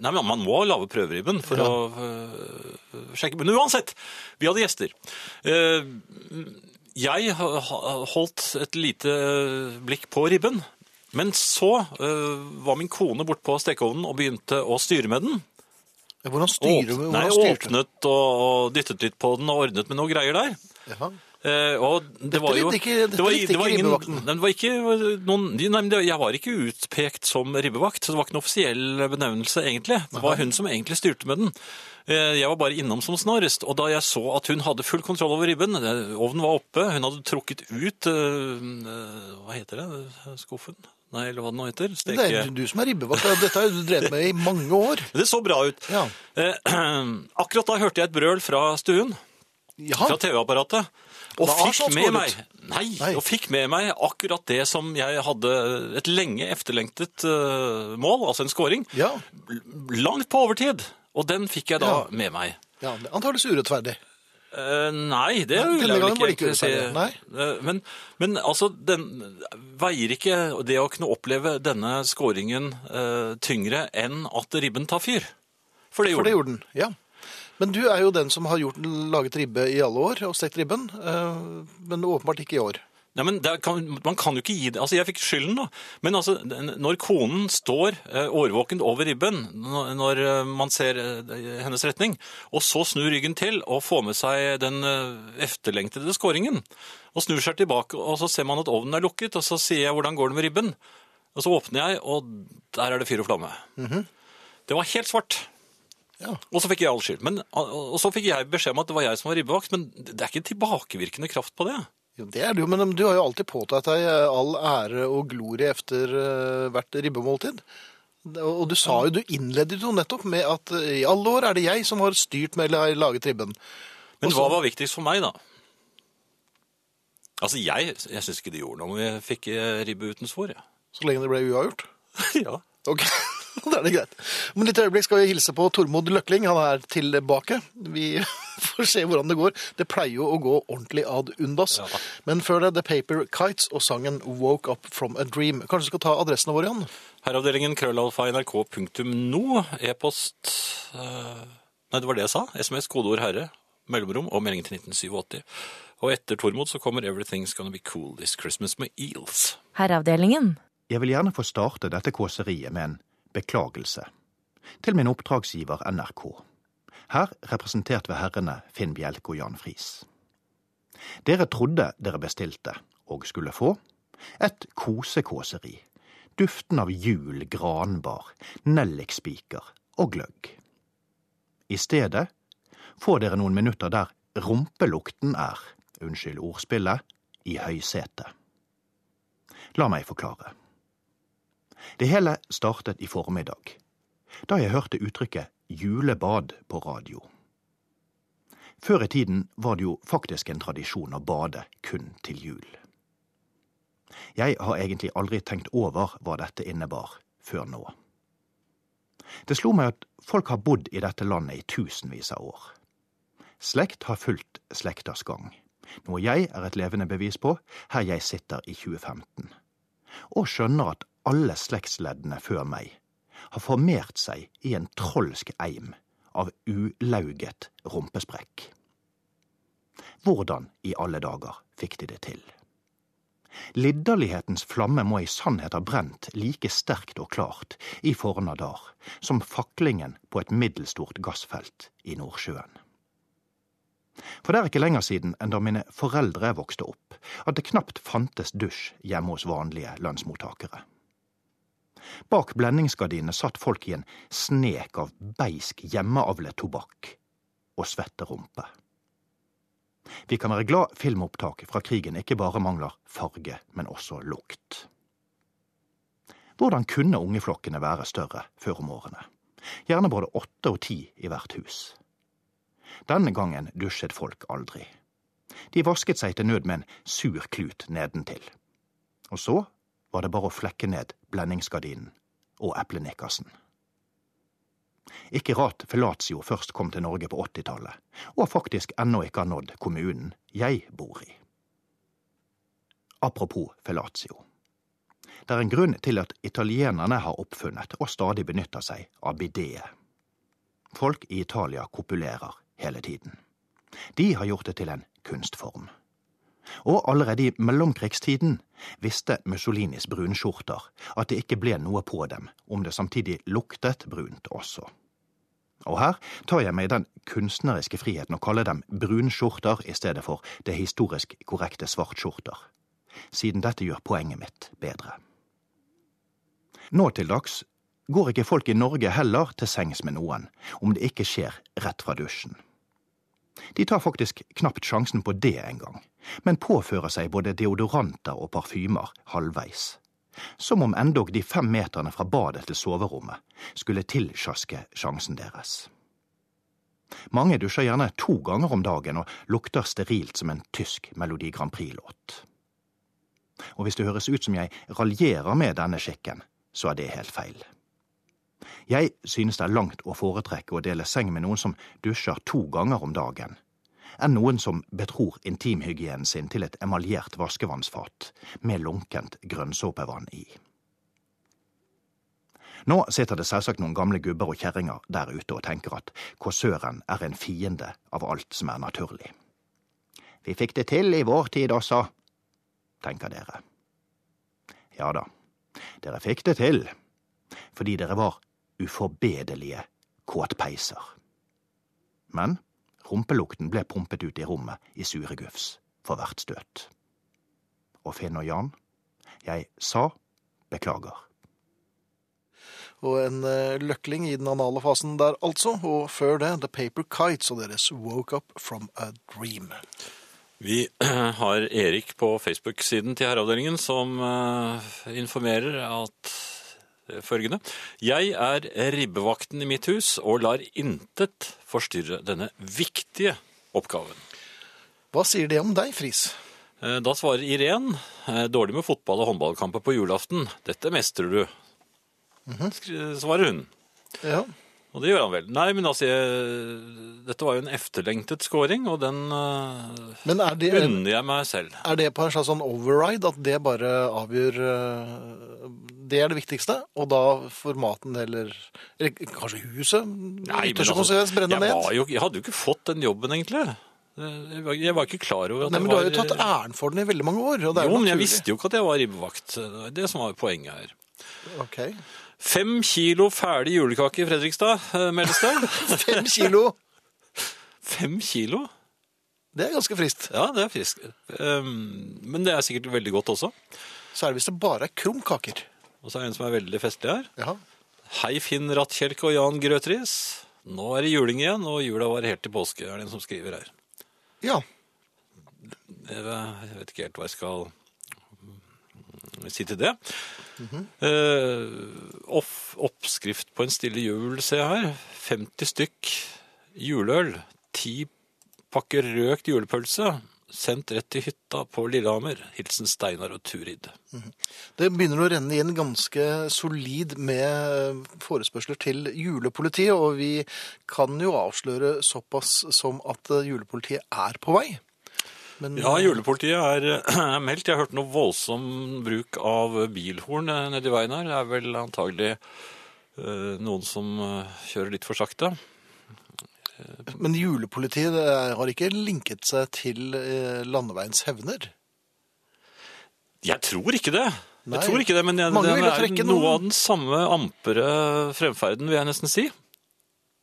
Nei, men Man må lage prøveribben for Ja. å øh, sjekke. Men uansett, vi hadde gjester. Eh, jeg holdt et lite blikk på ribben. Men så var min kone bort på stekeovnen og begynte å styre med den. Hvordan styrer du? åpnet og, og dyttet litt på den og ordnet med noe greier der. Jaha. Eh, og det var jo ikke- det var, det var ingen, det var ikke noen, nei, men Jeg var ikke utpekt som ribbevakt, så det var ikke noen offisiell benevnelse, egentlig. Det var hun som egentlig styrte med den. Eh, Jeg var bare innom som snarest, og da jeg så at hun hadde full kontroll over ribben, ovnen var oppe, hun hadde trukket ut eh, Hva heter det? Skuffen? Nei, eller hva det nå heter? Det er du som er ribbevakt. Dette har du drevet med i mange år. [laughs] Det så bra ut. Ja. [clears throat] Akkurat da hørte jeg et brøl fra stuen Ja. fra TV-apparatet. Og fikk med meg nei, Nei. og fikk med meg akkurat det som jeg hadde et lenge efterlengtet uh, mål, altså en scoring, Ja. langt på overtid. Og den fikk jeg da Ja. med meg. ja. det Antakeligvis urettferdig. Uh, nei, det Nei, vil jeg vel det ikke ikke si. Uh. Eh, Men, men altså, den veier ikke det å kunne oppleve denne scoringen eh, tyngre enn at ribben tar fyr. For det For gjorde det den. gjorde den. Ja. Men du er jo den som har gjort, laget ribbe i alle år, og stekt ribben. eh, Men åpenbart ikke i år. Ja, men kan, Man kan jo ikke gi det Altså, jeg fikk skylden, da. Men altså, når konen står eh, årvåkent over ribben når, eh, man ser hennes retning, og så snur ryggen til og får med seg den efterlengtede skåringen, og snur seg tilbake, og så ser man at ovnen er lukket, og så sier jeg 'hvordan går det med ribben'? Og så åpner jeg, og der er det fyr og flamme. Det var helt svart. Ja. Og så fikk jeg all skyld. Men, og så fikk jeg beskjed om at det var jeg som var ribbevakt, men det er ikke tilbakevirkende kraft på det. Jo, det er det jo, men du har jo alltid påtatt deg eh, all ære og glorie efter eh, hvert ribbemåltid. Og du sa jo, du innledet jo nettopp med at eh, i alle år er det jeg som har styrt med eller laget ribben. Men Også... hva var viktigst for meg, da? Altså, jeg, jeg syns ikke det gjorde noe om jeg fikk ribbe uten svor. Ja. Så lenge det ble uavgjort. [laughs] ja. Ok, [laughs] da er det greit. Om et lite øyeblikk skal vi hilse på Tormod Løkling. Han er tilbake. Vi [laughs] får se hvordan det går. Det pleier jo å gå ordentlig ad undas. Ja. Men før det, The Paper Kites og sangen Woke Up From A Dream. Kanskje du skal ta adressene våre, Jan? Herreavdelingen krøllalfa nrk.no. E-post eh, Nei, det var det jeg sa. SMS, kodeord herre, mellomrom og melding til 1987. Og etter Tormod så kommer Everything's Gonna Be Cool This Christmas med Eels. Herreavdelingen. Jeg vil gjerne få starte dette kåseriet med en beklagelse. Til min oppdragsgiver NRK. Her representert ved herrene Finn Bjelke og Jan Friis. Dere trodde dere bestilte, og skulle få, et kosekåseri, duften av jul, granbar, nellikspiker og gløgg. I stedet får dere noen minutter der rumpelukten er, unnskyld ordspillet, i høysetet. La meg forklare. Det hele startet i formiddag, da jeg hørte uttrykket julebad på radio. Før i tiden var det jo faktisk en tradisjon å bade kun til jul. Jeg har egentlig aldri tenkt over hva dette innebar, før nå. Det slo meg at folk har bodd i dette landet i tusenvis av år. Slekt har fulgt slekters gang, noe jeg er et levende bevis på her jeg sitter i 2015, og skjønner at alle slektsleddene før meg har formert seg i en trolsk eim av ulauget rumpesprekk. Hvordan i alle dager fikk de det til? Lidderlighetens flamme må i sannhet ha brent like sterkt og klart i Fornadar som faklingen på et middelstort gassfelt i Nordsjøen. For det er ikke lenger siden enn da mine foreldre vokste opp, at det knapt fantes dusj hjemme hos vanlige lønnsmottakere. Bak blendingsgardinene satt folk i en snek av beisk hjemmeavlet tobakk og svette rumper. Vi kan være glad filmopptak fra krigen ikke bare mangler farge, men også lukt. Hvordan kunne ungeflokkene være større før om årene? Gjerne både åtte og ti i hvert hus. Denne gangen dusjet folk aldri. De vasket seg til nød med en sur klut nedentil. Og så var det bare å flekke ned blendingsgardinen og eplenekkersen. Ikke rart Felatio først kom til Norge på 80-tallet, og faktisk ennå ikke har nådd kommunen jeg bor i. Apropos Felatio. Det er en grunn til at italienerne har oppfunnet og stadig benytter seg av bideet. Folk i Italia kopulerer hele tiden. De har gjort det til en kunstform. Og allerede i mellomkrigstiden visste Mussolinis brunskjorter at det ikke ble noe på dem om det samtidig luktet brunt også. Og her tar jeg meg den kunstneriske friheten å kalle dem brunskjorter i stedet for det historisk korrekte svartskjorter, siden dette gjør poenget mitt bedre. Nå til dags går ikke folk i Norge heller til sengs med noen om det ikke skjer rett fra dusjen. De tar faktisk knapt sjansen på det engang, men påfører seg både deodoranter og parfymer halvveis. Som om endog de fem meterne fra badet til soverommet skulle tilsjaske sjansen deres. Mange dusjer gjerne to ganger om dagen og lukter sterilt som en tysk Melodi Grand Prix-låt. Og hvis det høres ut som jeg raljerer med denne skikken, så er det helt feil. Jeg synes det er langt å foretrekke å dele seng med noen som dusjer to ganger om dagen, enn noen som betror intimhygienen sin til et emaljert vaskevannsfat med lunkent grønnsåpevann i. Nå sitter det selvsagt noen gamle gubber og kjerringer der ute og tenker at kåsøren er en fiende av alt som er naturlig. Vi fikk det til i vår tid også, tenker dere. Ja da, dere fikk det til, fordi dere var uforbedelige kåtpeiser. Men rumpelukten ble pumpet ut i rommet i sure gufs for hvert støt. Og Finn og Jan, jeg sa beklager. Og en eh, løkling i den anale fasen der, altså. Og før det The Paper Kites og deres Woke Up From A Dream. Vi [clears throat] har Erik på Facebook-siden til Herreavdelingen som eh, informerer at følgende Jeg er ribbevakten i mitt hus og lar intet forstyrre denne viktige oppgaven. Hva sier det om deg, Friis? Eh, Da svarer Irén eh, dårlig med fotball og håndballkamper på julaften. Dette mestrer du, skri- svarer hun. Ja. Og det gjør han vel. Nei, men altså, jeg, dette var jo en efterlengtet scoring, og den uh, er det, unner jeg meg selv. er det på en slags sånn override at det bare avgjør eh, Det er det viktigste, og da får maten eller Eller kanskje huset? Nei, men altså, jeg, ned? jo, jeg hadde jo ikke fått den jobben, egentlig. Jeg var, jeg var ikke klar over at Nei, men Du var har jo tatt æren for den i veldig mange år. er Jo, men jeg visste jo ikke at jeg var ribbevakt. Det er det som var poenget her. Ok. Fem kilo ferdig julekake i Fredrikstad, eh, meldes det. [laughs] Fem kilo! Fem kilo? Det er ganske frist. Ja, det er friskt. Um, men det er sikkert veldig godt også. Så er det hvis det bare er krumkaker. Og så er det en som er veldig festlig her. Ja. Hei Finn Rattkjelke og Jan Grøtris. Nå er det juling igjen, og jula var helt til påske, er det en som skriver her. ja. Jeg vet ikke helt hva jeg skal si til det. Eh, off, oppskrift på en stille jul, ser jeg her. 50 stykk juleøl. 10 pakker røkt julepølse. Sendt rett til hytta på Lillehammer. Hilsen Steinar og Turid. Det begynner å renne inn ganske solid med forespørsler til julepolitiet, og vi kan jo avsløre såpass som at julepolitiet er på vei. Men Ja, julepolitiet [clears throat] er, meldt. Jeg har hørt noe voldsom bruk av bilhorn eh, nedi veien her. Det er vel antagelig eh, noen som eh, kjører litt for sakte. Men julepolitiet har ikke linket seg til eh, landeveiens hevner. Jeg tror ikke det. Nei. Jeg tror ikke det, men jeg, den er noe noen- av den samme ampere fremferden, vil jeg nesten si.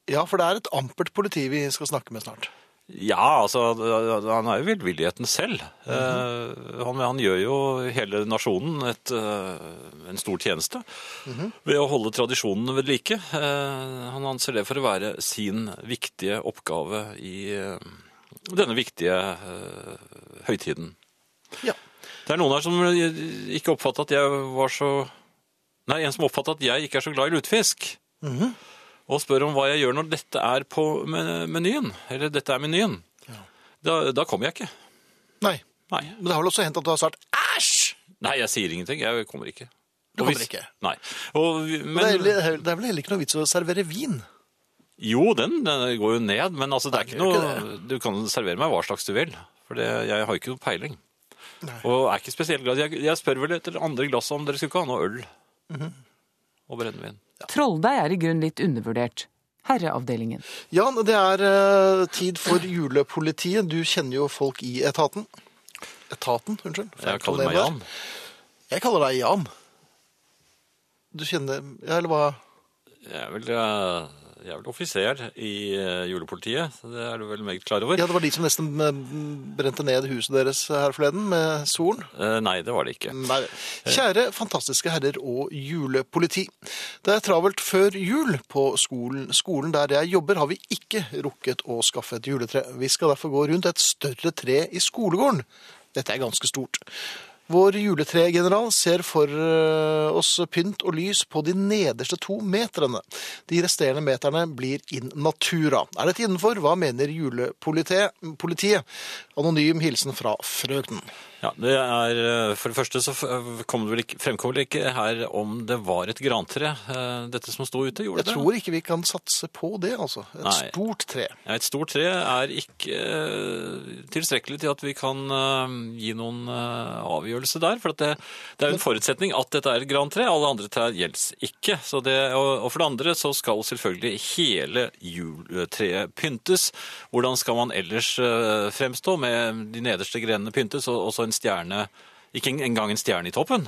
Ja, for det er et ampert politi vi skal snakke med snart. Ja, altså, han er jo velvilligheten selv. Mm -hmm. han, han gjør jo hele nasjonen et, eh, en stor tjeneste Mhm. ved å holde tradisjonene ved like. Eh, han anser det for å være sin viktige oppgave i denne viktige høytiden. Ja. Det er noen her som ikke oppfatter at jeg var så Nei, en som oppfatter at jeg ikke er så glad i lutefisk. Mhm. Og spør om hva jeg gjør når dette er på menyen. Eller dette er menyen. Da, da kommer jeg ikke. Nei. Nei. Men det har vel også hendt at du har sagt æsj! Nei, jeg sier ingenting. Jeg kommer ikke. Du kommer hvis- ikke? Nei. Og, Men... Det, er, vel- det er vel heller ikke noe vits å servere vin? jo, den, den går jo ned, men altså, det er Nei, ikke noe ikke Du kan servere meg hva slags du vil. For det, jeg har ikke noe peiling. Og er ikke spesielt glad. Jeg, jeg spør vel etter andre glass om dere skulle ikke ha noe øl. Mhm. Og brennevin. Trolldeig er i grunn litt undervurdert. Herreavdelingen. Jan, det er eh, tid for julepolitiet. Du kjenner jo folk i etaten. Etaten, unnskyld. Jeg kaller meg Jan. Jeg kaller deg Jan. Du kjenner Ja, eller hva? Jeg er vel, eh, jeg er vel offiser i eh, julepolitiet. Det er du vel meget klar over? Ja, det var de som nesten eh, brente ned huset deres her forleden med solen. Eh, Nei, det var det ikke. Nei. Kjære fantastiske herrer og julepoliti. Det er travelt før jul på skolen. Skolen der jeg jobber har vi ikke rukket å skaffe et juletre. Vi skal derfor gå rundt et større tre i skolegården. Dette er ganske stort. Vår juletregeneral ser for eh, oss pynt og lys på de nederste to meterne. De resterende meterne blir in natura. Er dette innenfor? Hva mener julepolitiet? Anonym hilsen fra frøken. Ja, det er, eh, For det første så f- kom det vel ikke, fremkom det ikke her om det var et grantre, eh, dette som sto ute. gjorde Jeg det? tror ikke vi kan satse på det, altså. Et Nei. stort tre. Ja, Et stort tre er ikke eh, tilstrekkelig til at vi kan eh, gi noen eh, avgjørelse der. For at det, det er jo en forutsetning at dette er et grantre. Alle andre trær gjelder ikke. Så det, og, for det andre så skal selvfølgelig hele juletreet pyntes. Hvordan skal man ellers eh, fremstå med de nederste grenene pyntes, og så en stjerne Ikke engang en stjerne i toppen.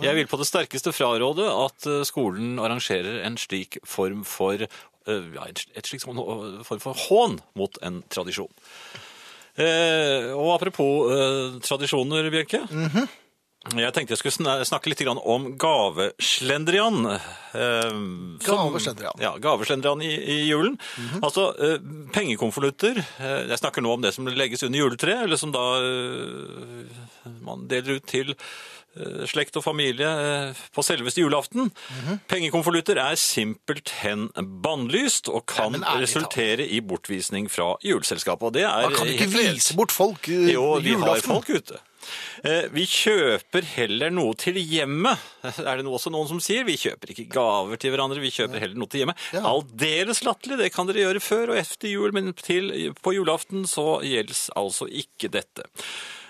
Jeg vil på det sterkeste fraråde at eh, skolen arrangerer en slik form for eh, ja, et et slik sånn, eh, form for hån mot en tradisjon. Eh, og apropos eh, tradisjoner, Bjerke. Jeg tenkte jeg skulle snakke litt om gaveslendrian. Eh, Gaveslendrian. Ja, gaveslendrian i, i julen. Altså eh, pengekonvolutter. Eh, jeg snakker nå om det som legges under juletreet, eller som da man deler ut til slekt og familie på selveste julaften. Pengekonvolutter er simpelthen bannlyst og kan ja, resultere i bortvisning fra juleselskapet. Og det er Man kan ikke vise bort folk julaften. Jo, vi har folk ute. Eh, Vi kjøper heller noe til hjemmet, er det også noen som sier. Vi kjøper ikke gaver til hverandre, vi kjøper heller noe til hjemmet. Ja. Aldeles latterlig, det kan dere gjøre før og etter jul, men til, på julaften så gjelder altså ikke dette.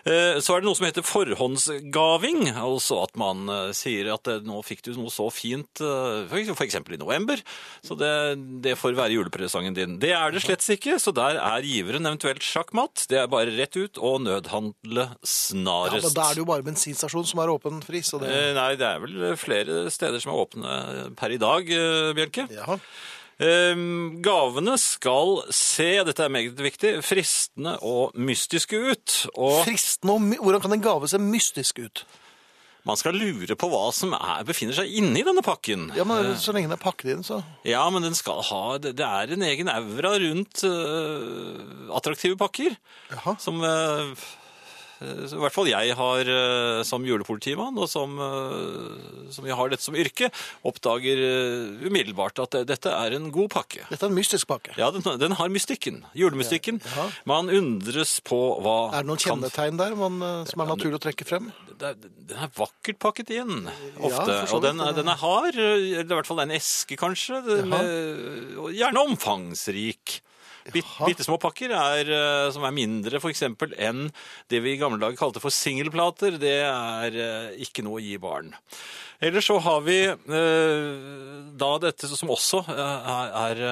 Eh, Så er det noe som heter forhåndsgaving, altså at man eh, sier at eh, nå fikk du noe så fint, f.eks. i november, så det, det får være julepresangen din. Det er det slett ikke, så der er giveren eventuelt sjakkmatt. Det er bare rett ut og nødhandle snarest. Ja, men Da er det jo bare bensinstasjon som er åpen fri, så det Nei, det er vel flere steder som er åpne per i dag, Bjelke. ja. Ehm, gavene skal se, dette er meget viktig, fristende og mystiske ut. Og Fristende og my Hvordan kan en gave se mystisk ut? man skal lure på hva som er, befinner seg inni denne pakken. Ja, men Så lenge den er pakket inn, så Ja, men den skal ha Det, det er en egen aura rundt uh, attraktive pakker. Jaha. Som øh, i hvert fall jeg har øh, som julepolitimann, og som, øh, som jeg har dette som yrke, oppdager umiddelbart at dette er en god pakke. Dette er en mystisk pakke. Ja, den, den har mystikken. Julemystikken. Ja. Man undres på hva Er det noen kjennetegn der man, eh, som er naturlig å trekke frem? Den er vakkert pakket inn, ofte. Ja, og den, den er hard, eller i hvert fall en eske, kanskje. Med, gjerne omfangsrik. Bit, bitte små pakker er, eh, som er mindre for eksempel enn det vi i gamle dager kalte for singelplater. Det er eh, ikke noe å gi barn. Ellers så har vi eh, da dette som også er,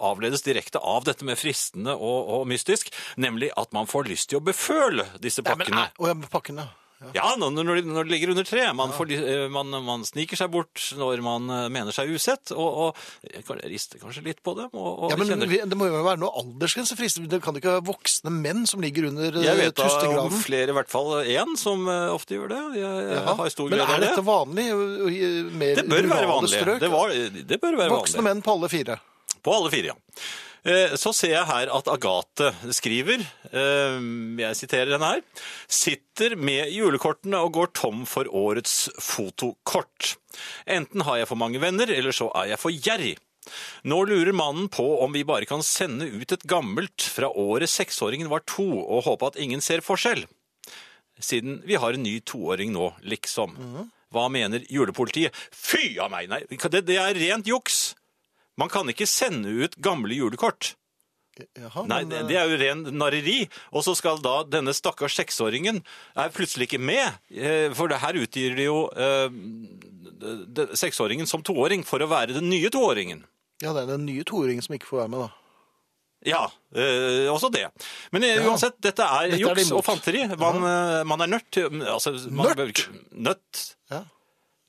avledes direkte av dette med fristende og, og mystisk, nemlig at man får lyst til å beføle disse Nei, men, pakkene. eh, å, ja, pakkene. pakken, ja. Ja, når, når, de, når de ligger under tre. Man, får, eh, man, man sniker seg bort når man eh, mener seg usett, og, og rister kanskje litt på dem. Og, og Ja, men kjenner... Det må jo være noe aldersgrense. frist. Det kan ikke være voksne menn som ligger under eh, Jeg vet da om tustegraden. flere, i hvert fall én, som eh, ofte gjør det. Jeg, jeg har stor Men er av det. dette vanlig? eh, mer Det bør være vanlig. Det, var, det bør være Voksne vanlig. menn på alle fire. På alle fire, ja. Eh, Så ser jeg her at Agathe skriver, eh, jeg siterer henne her, sitter med julekortene og går tom for årets fotokort. Enten har jeg for mange venner, eller så er jeg for gjerrig. Nå lurer mannen på om vi bare kan sende ut et gammelt fra året seksåringen var to, og håpe at ingen ser forskjell. Siden vi har en ny toåring nå, liksom. Hva mener julepolitiet? Fy av meg, nei, det, det er rent juks! Man kan ikke sende ut gamle julekort. Jaha, Nei, men, det eh, er jo ren narreri. Og så skal da denne stakkars seksåringen er plutselig ikke med. eh, For det her utgir de jo eh, seksåringen som toåring for å være den nye toåringen. Ja, det er den nye toåringen som ikke får være med, da. Ja, eh, også det. Men eh, Ja. uansett, dette er Dette er juks og fanteri. Man, ja. man er nødt til altså, bør Nødt? Ja.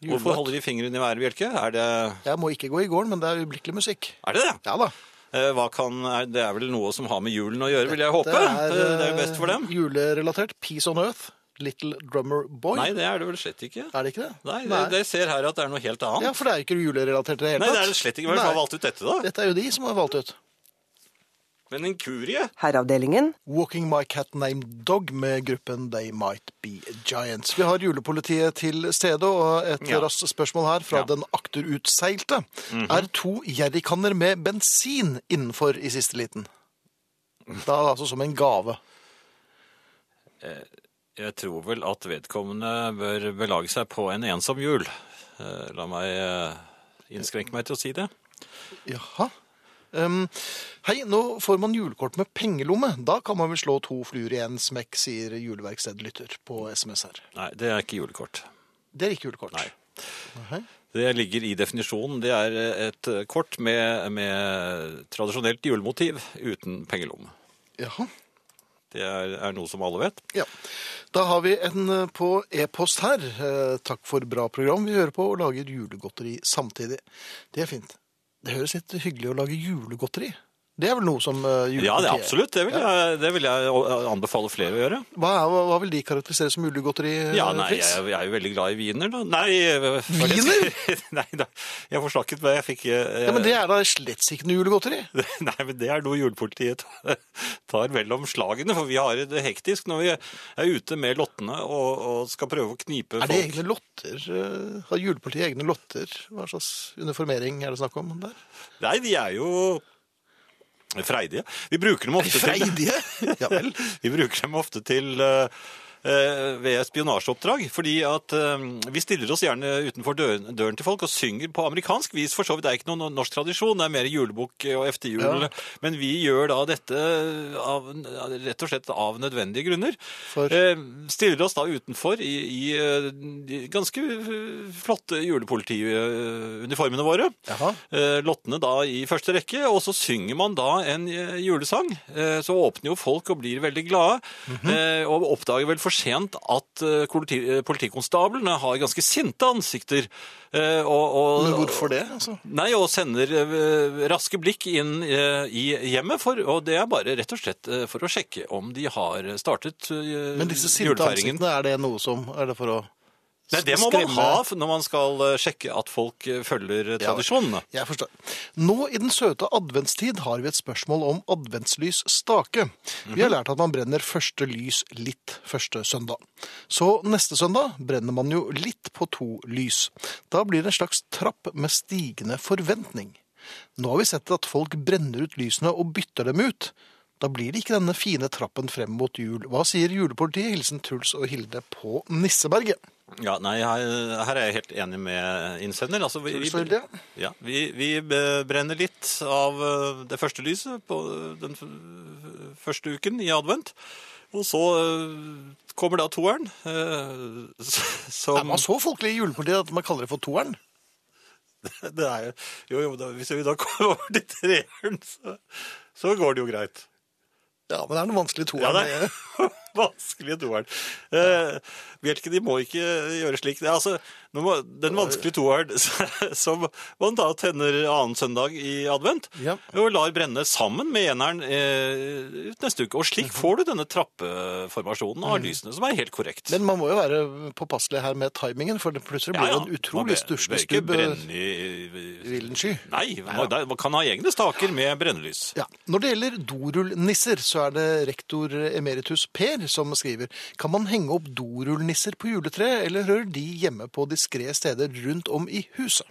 Hvorfor holder de fingrene i været, Bjelke? Er det Jeg må ikke gå i gården, men det er øyeblikkelig musikk. er det? det? Ja da. Eh, kan, det er vel noe som har med julen å gjøre, vil jeg håpe. Det er, det, er jo best for eh, dem. Julerelatert. Peace on Earth. Little Drummer Boy. Nei, det er det vel slett ikke. Er det ikke det? Nei, det, det ser her at det er noe helt annet. Ja, for det er jo ikke julerelatert i det hele Nei, det er det slett ikke. Hvem har valgt ut dette, da? Dette er jo de som har valgt ut. Men en kurie? Herreavdelingen. Walking My Cat Named Dog med gruppen They Might Be Giants. Vi har julepolitiet til stede, og et Ja. raskt spørsmål her fra Ja. den akterutseilte. Er to jerrykanner med bensin innenfor i siste liten? Da altså som en gave. Jeg tror vel at vedkommende bør belage seg på en ensom jul. Eh, La meg eh, innskrenke meg til å si det. Jaha. Um, hei, nå får man julekort med pengelomme. Da kan man vel slå to fluer i en smekk, sier juleverkstedlytter på SMS her. Nei, det er ikke julekort. Det er ikke julekort. Nei. Okay. Det ligger i definisjonen. Det er et eh, kort med, med tradisjonelt julemotiv uten pengelomme. Jaha. Det er, er noe som alle vet. Ja. Da har vi en eh, på e-post her. Eh, takk for bra program vi hører på og lager julegodteri samtidig. Det er fint. Det høres litt hyggelig å lage julegodteri. Det er vel noe som uh, Ja, det er absolutt. Det vil jeg, det vil jeg anbefale flere å gjøre. Hva, er, hva, vil de karakterisere som julegodteri? eh, Ja, nei, jeg, jeg er jo veldig glad i wiener, da. Nei, Wiener? [laughs] Nei da, jeg forsnakket meg. Jeg fikk jeg... Ja, men det er da slett ikke noe julegodteri. [laughs] Nei, men det er noe julepolitiet tar- vel om slagene, for vi har det hektisk når vi er ute med lottene og, og skal prøve å knipe folk. Er det folk. egne lotter? eh, Har julepolitiet egne lotter? Hva slags uniformering er det snakk om der? Nei, de er jo freidige. Vi bruker dem ofte til Freidige? [laughs] Ja vel. Vi bruker dem ofte til eh, ved spionasjeoppdrag, fordi at eh, vi stiller oss gjerne utenfor døren, døren til folk og synger på amerikansk vis, for så vidt det er ikke noen norsk tradisjon, det er mer julebukk og efterjul, Ja. men vi gjør da dette av, rett og slett av nødvendige grunner. For- Eh, stiller oss da utenfor i, i eh, de ganske eh, flotte julepolitiuniformene våre. Jaha. Eh, lottene da i første rekke, og så synger man da en eh, julesang. Eh, så åpner jo folk og blir veldig glade, Mhm. eh, og oppdager vel for for sent at eh, politi, eh, politikonstablene har ganske sinte ansikter. eh, Og, og, Men hvorfor det? Altså? Nei, og sender raske blikk inn i hjemmet, for, og det er bare rett og slett for å sjekke om de har startet julefeiringen. Men disse sinte ansiktene, er det noe som Er det for å Nei, det må man ha når man skal eh, sjekke at folk eh, følger tradisjonene. tradisjonene. Jeg forstår. Nå i den søte adventstid har vi et spørsmål om adventslys stake. Vi har lært at man brenner første lys litt første søndag. Så neste søndag brenner man jo litt på to lys. Da blir det en slags trapp med stigende forventning. Nå har vi sett at folk brenner ut lysene og bytter dem ut. Da blir det ikke denne fine trappen frem mot jul. Hva sier julepolitiet? Hilsen Truls og Hilde på Nisseberget. Ja, nei, her, her er jeg helt enig med innsender. Altså, vi, vi, ja, vi, vi brenner litt av eh, det første lyset på den første uken i advent. Og så eh, kommer da toeren, eh, som Er man så folkelig i julepolitiet at man kaller det for toeren? [laughs] det er jo, jo, da, Hvis vi da kommer [laughs] over til treeren, så, så går det jo greit. Ja, men det er noe vanskelig toeren. Ja, det er [laughs] [laughs] vanskelige toeren. Eh, Bjelke, de må ikke gjøre slik. Altså, må, den vanskelige toeren [laughs] som man da tenner annen søndag i advent, Ja. og lar brenne sammen med eneren eh, neste uke. Og slik får du denne trappeformasjonen av lysene, som er helt korrekt. Men man må jo være påpasselig her med timingen, for det plutselig blir det en utrolig stusslig bør ikke sturslestubb i sky. Nei, man, man kan ha egne staker med brennelys. Ja. Når det gjelder dorullnisser, så er det rektor emeritus Per som skriver Kan man henge opp dorullnisser på juletreet, eller hører de hjemme på diskré steder rundt om i huset?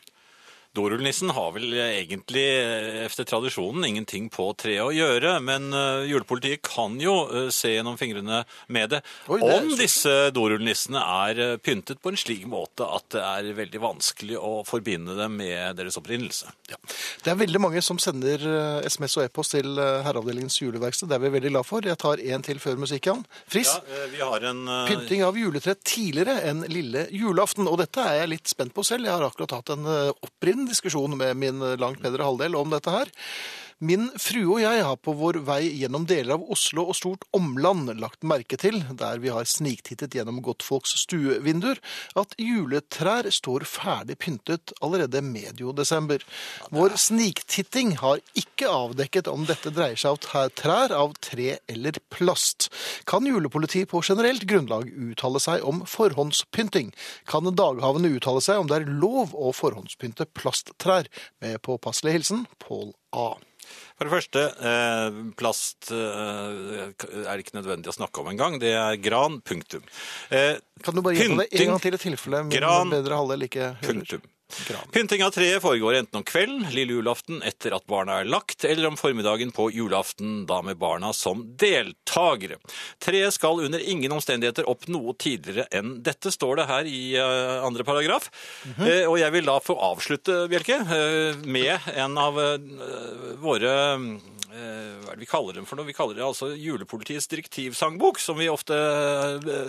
Dorullnissen har vel egentlig eh, efter tradisjonen ingenting på treet å gjøre, men eh, julepolitiet kan jo eh, se gjennom fingrene med det. Oi, det om disse dorullnissene er pyntet på en slik måte at det er veldig vanskelig å forbinde dem med deres opprinnelse. Ja. Det er veldig mange som sender SMS og e-post til Herreavdelingens juleverksted. Det er vi veldig glad for. Jeg tar en til før musikken. Friss. Ja, vi har en... Pynting av juletre tidligere enn lille julaften. Og dette er jeg litt spent på selv. Jeg har akkurat hatt en opprivende diskusjon med min langt bedre halvdel om dette her. Min frue og jeg har på vår vei gjennom deler av Oslo og stort omland lagt merke til, der vi har sniktittet gjennom godtfolks stuevinduer, at juletrær står ferdig pyntet allerede medio desember. Vår sniktitting har ikke avdekket om dette dreier seg av trær av tre eller plast. Kan julepolitiet på generelt grunnlag uttale seg om forhåndspynting? Kan daghavene uttale seg om det er lov å forhåndspynte plasttrær? Med påpasselig hilsen Pål A. For det første, eh, plast eh, er det ikke nødvendig å snakke om engang. Det er gran, punktum. Eh, Kan du bare gjenta det en gang til i tilfelle min Gran. bedre halvdel ikke hører? Punktum. Gran. Pynting av treet foregår enten om kvelden, lille julaften, etter at barna er lagt, eller om formiddagen på julaften, da med barna som deltagere. Treet skal under ingen omstendigheter opp noe tidligere enn dette, står det her i uh, andre paragraf. eh, og jeg vil da få avslutte, Bjelke, uh, med en av våre hva er det vi kaller dem for noe? Vi kaller det altså julepolitiets direktivsangbok, som vi ofte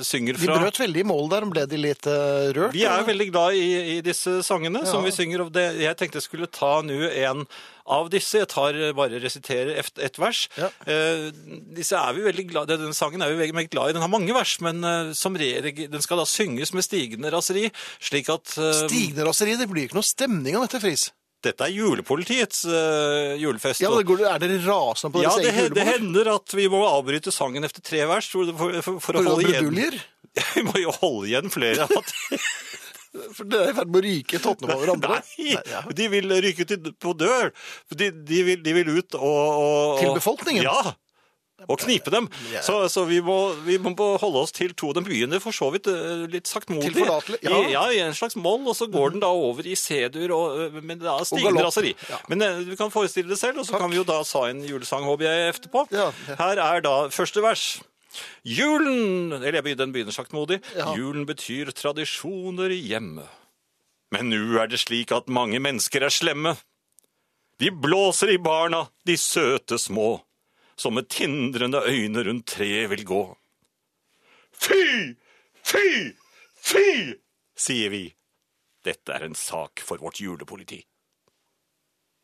synger synger De fra. brøt veldig i mål der, ble de litt rørt? Vi er veldig glad i, i disse sangene som Ja. vi synger. Det, jeg tenkte jeg skulle ta nå en av disse. Jeg tar eh, bare resiterer et, et vers. Ja. Eh, disse er vi veldig glad, Denne sangen er vi veldig, veldig glad i. Den har mange vers, men eh, som regel, den skal da synges med stigende raseri. slik at eh, Stigende raseri, det blir ikke noe stemning av dette, Friis. dette er julepolitiets julefest. Ja, det går, Er dere rasende på deres ja, eget Ja, det hender at vi må avbryte sangen efter tre vers for, for, for, for å holde igjen. [laughs] Vi må jo holde igjen flere. At, For dere er i ferd med å ryke tottene på hverandre. Nei, ja. de vil ryke til, på dør. De, de, vil, de vil ut og, og Til befolkningen? Ja. Og knipe dem. Ja. Så, så vi, må, vi må holde oss til to. Den begynner for så vidt eh, litt saktmodig. Ja. I, ja, I en slags moll, og så går den da over i C-dur, eh, men det er stigende raseri. Ja. Men eh, du kan forestille det selv, og så kan vi jo da sa en julesang, håper jeg, etterpå. Her er da første vers. Julen Eller den begynner saktmodig. Ja. Julen betyr tradisjoner i hjemmet. Men nu er det slik at mange mennesker er slemme. De blåser i barna, de søte små, som med tindrende øyne rundt treet vil gå. Fy! Fy! Fy! sier vi. Dette er en sak for vårt julepoliti.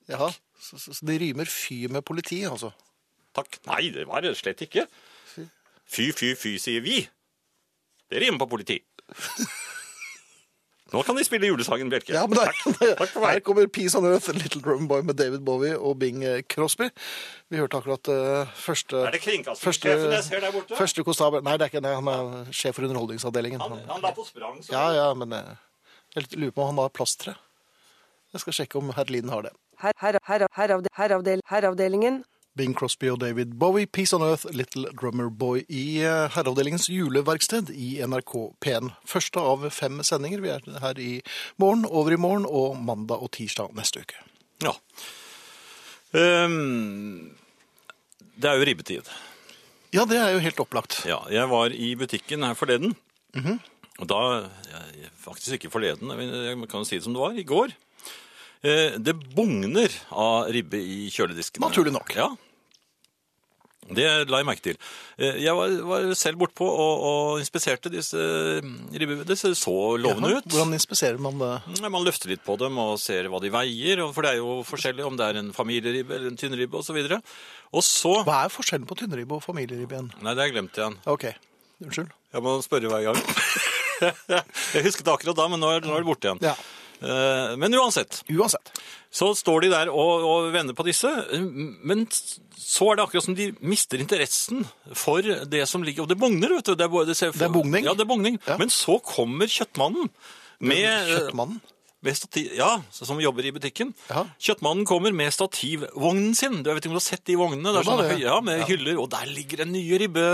Jaha, så, så, så de rimer fy med politi, altså. Takk. Nei, det var det slett ikke. Fy, fy, fy, sier vi. Det rimer på politi. Nå kan de spille julesangen, Bjelke. Ja, men der, Takk for meg. Her kommer Peace on Earth, Little Drum Boy med David Bowie og Bing eh, Crosby. Vi hørte akkurat uh, første Er det kringkastingssjefen jeg ser der borte? Første konstabel Nei, det er ikke det. Han er sjef for Underholdningsavdelingen. Han, han la på sprang. Så. Ja, ja, men eh, jeg lurer på om han har plasttre. Jeg skal sjekke om herr Lien har det. Her, her, her, heravde, heravdel, herreavdelingen. Bing Crosby og David Bowie, Peace on Earth, Little Drummer Boy i eh, herreavdelingens juleverksted i NRK P1. Første av fem sendinger. Vi er her i morgen, over i morgen og mandag og tirsdag neste uke. Ja. Um, det er jo ribbetid. Ja, det er jo helt opplagt. Ja, jeg var i butikken her forleden. Og da jeg, Faktisk ikke forleden, jeg kan si det som det var. I går. Eh, det bugner av ribbe i kjøledisken. Naturlig nok. Ja. Det la jeg merke til. Eh, Jeg var, var selv bortpå og, og inspiserte disse ribbene. Det så lovende ja, ut. Hvordan inspiserer man det? Man løfter litt på dem og ser hva de veier, for det er jo forskjellig om det er en familieribbe eller en tynnribbe osv. Og så Hva er forskjellen på tynnribbe og familieribbe igjen? Nei, det har jeg glemt igjen. Ok, unnskyld. Jeg må spørre hver gang. [laughs] jeg husket det akkurat da, men nå er, nå er det borte igjen. Ja, Eh, Men uansett, uansett. så står de der og, og vender på disse, men så er det akkurat som de mister interessen for det som ligger Og det bugner, vet du. Det er, det ser, Det er bugning? Ja, det er bugning. Ja. Men så kommer kjøttmannen med Kjøttmannen. stativ, ja, som jobber i butikken. Ja. Kjøttmannen kommer med stativvognen sin. Du vet ikke om du har sett de vognene? Det er sånne høye, ja, med hyller, og der ligger en ny ribbe.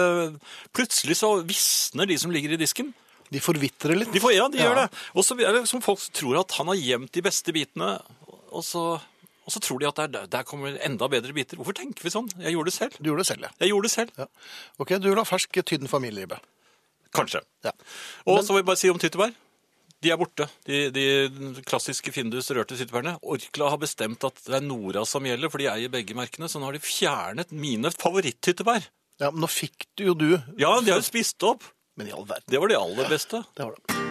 Plutselig så visner de som ligger i disken. De forvitrer litt. De får, ja, de Ja. gjør det. Og så er det som folk tror at han har gjemt de beste bitene, og så, og så tror de at der, der kommer enda bedre biter. Hvorfor tenker vi sånn? Jeg gjorde det selv. Du gjorde det selv, ja. Jeg gjorde det selv. ja. Ok, du ha fersk, tynn familieribbe. Kanskje. Ja. Og så vil jeg bare si om tyttebær. De er borte. De, de klassiske Findus rørte tyttebærene. Orkla har bestemt at det er Nora som gjelder, for de eier begge merkene. Så nå har de fjernet mine favoritt-tyttebær. Ja, men nå fikk du jo du. Ja, de har jo spist opp. Men i all verden. Det var det aller beste. Det var det.